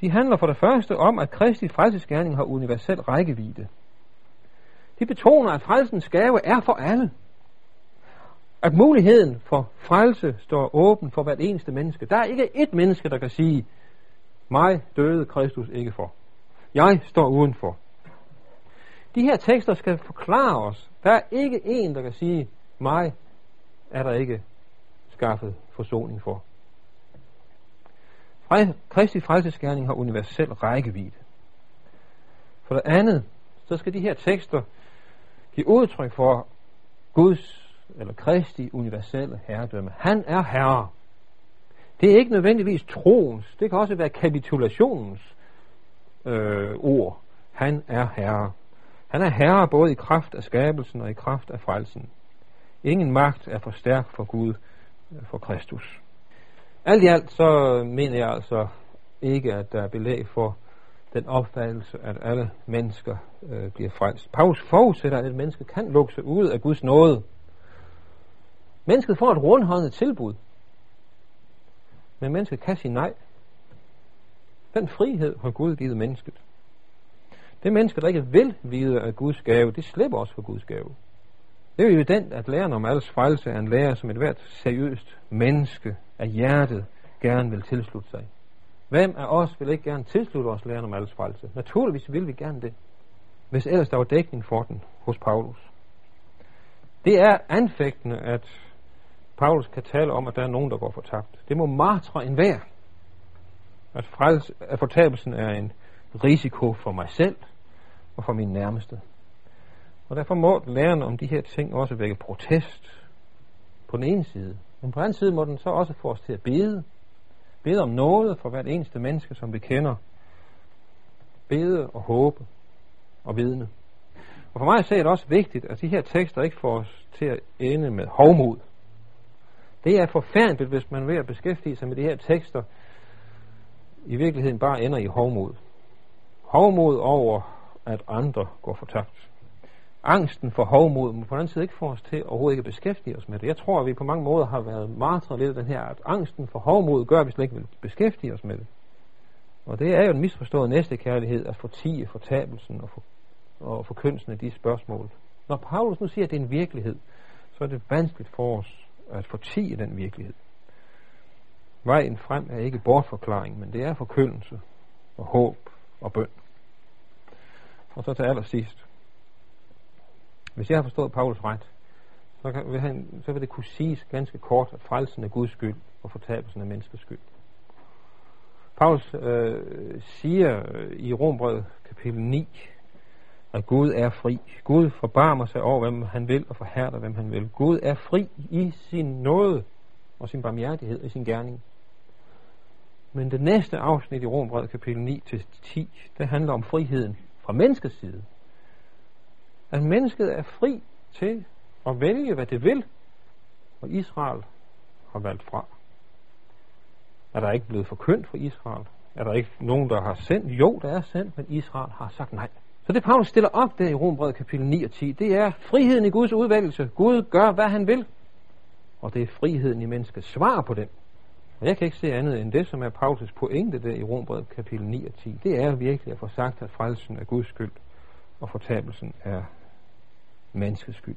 De handler for det første om, at Kristi frelsesgærning har universel rækkevidde. De betoner, at frelsens gave er for alle. At muligheden for frelse står åben for hvert eneste menneske. Der er ikke et menneske, der kan sige, mig døde Kristus ikke for. Jeg står udenfor. De her tekster skal forklare os. Der er ikke en, der kan sige, mig er der ikke skaffet forsoning for. Kristi frelsesgærning har universel rækkevidde. For det andet, så skal de her tekster give udtryk for Guds eller Kristi universelle herredømme. Han er herre. Det er ikke nødvendigvis troens, det kan også være kapitulationens øh, ord. Han er herre. Han er herre både i kraft af skabelsen og i kraft af frelsen. Ingen magt er for stærk for Gud, øh, for Kristus. Alt i alt så mener jeg altså ikke, at der er belæg for den opfattelse, at alle mennesker øh, bliver frelst. Paulus forudsætter, at et menneske kan lukke sig ud af Guds nåde. Mennesket får et rundhåndet tilbud, men mennesket kan sige nej. Den frihed har Gud givet mennesket. Det menneske, der ikke vil vide af Guds gave, det slipper også for Guds gave. Det er jo evident, at læren om alles frelse er en lærer, som et hvert seriøst menneske af hjertet gerne vil tilslutte sig. Hvem af os vil ikke gerne tilslutte os læren om alles frelse? Naturligvis vil vi gerne det, hvis ellers der var dækning for den hos Paulus. Det er anfægtende, at Paulus kan tale om, at der er nogen, der går fortabt. Det må martre enhver. At, frelse, at fortabelsen er en risiko for mig selv og for min nærmeste. Og derfor må læren om de her ting også vække protest på den ene side. Men på den anden side må den så også få os til at bede. Bede om noget for hvert eneste menneske, som vi kender. Bede og håbe og vidne. Og for mig er det også vigtigt, at de her tekster ikke får os til at ende med hovmod. Det er forfærdeligt, hvis man ved at beskæftige sig med de her tekster, i virkeligheden bare ender i hovmod. Hovmod over, at andre går fortabt angsten for hovmod må på den anden side ikke få os til overhovedet ikke at beskæftige os med det. Jeg tror, at vi på mange måder har været martret lidt af den her, at angsten for hovmod gør, at vi slet ikke vil beskæftige os med det. Og det er jo en misforstået næstekærlighed at fortige fortabelsen og, for, og forkyndelsen af de spørgsmål. Når Paulus nu siger, at det er en virkelighed, så er det vanskeligt for os at fortige den virkelighed. Vejen frem er ikke bortforklaring, men det er forkyndelse. og håb og bøn. Og så til allersidst. Hvis jeg har forstået Paulus ret, så, kan, vil han, så vil det kunne siges ganske kort, at frelsen er Guds skyld og fortabelsen er menneskets skyld. Paulus øh, siger øh, i Rombrevet kapitel 9, at Gud er fri. Gud forbarmer sig over, hvem han vil, og forhærder, hvem han vil. Gud er fri i sin nåde og sin barmhjertighed i sin gerning. Men det næste afsnit i Rombrevet kapitel 9-10, det handler om friheden fra menneskets side. At mennesket er fri til at vælge, hvad det vil, og Israel har valgt fra. Er der ikke blevet forkyndt for Israel? Er der ikke nogen, der har sendt? Jo, der er sendt, men Israel har sagt nej. Så det Paulus stiller op der i Rombrevet kapitel 9 og 10, det er friheden i Guds udvalgelse. Gud gør, hvad han vil. Og det er friheden i menneskets svar på den. Og jeg kan ikke se andet end det, som er Paulus pointe der i Rombrevet kapitel 9 og 10. Det er virkelig at få sagt, at frelsen er Guds skyld, og fortabelsen er menneskets skyld.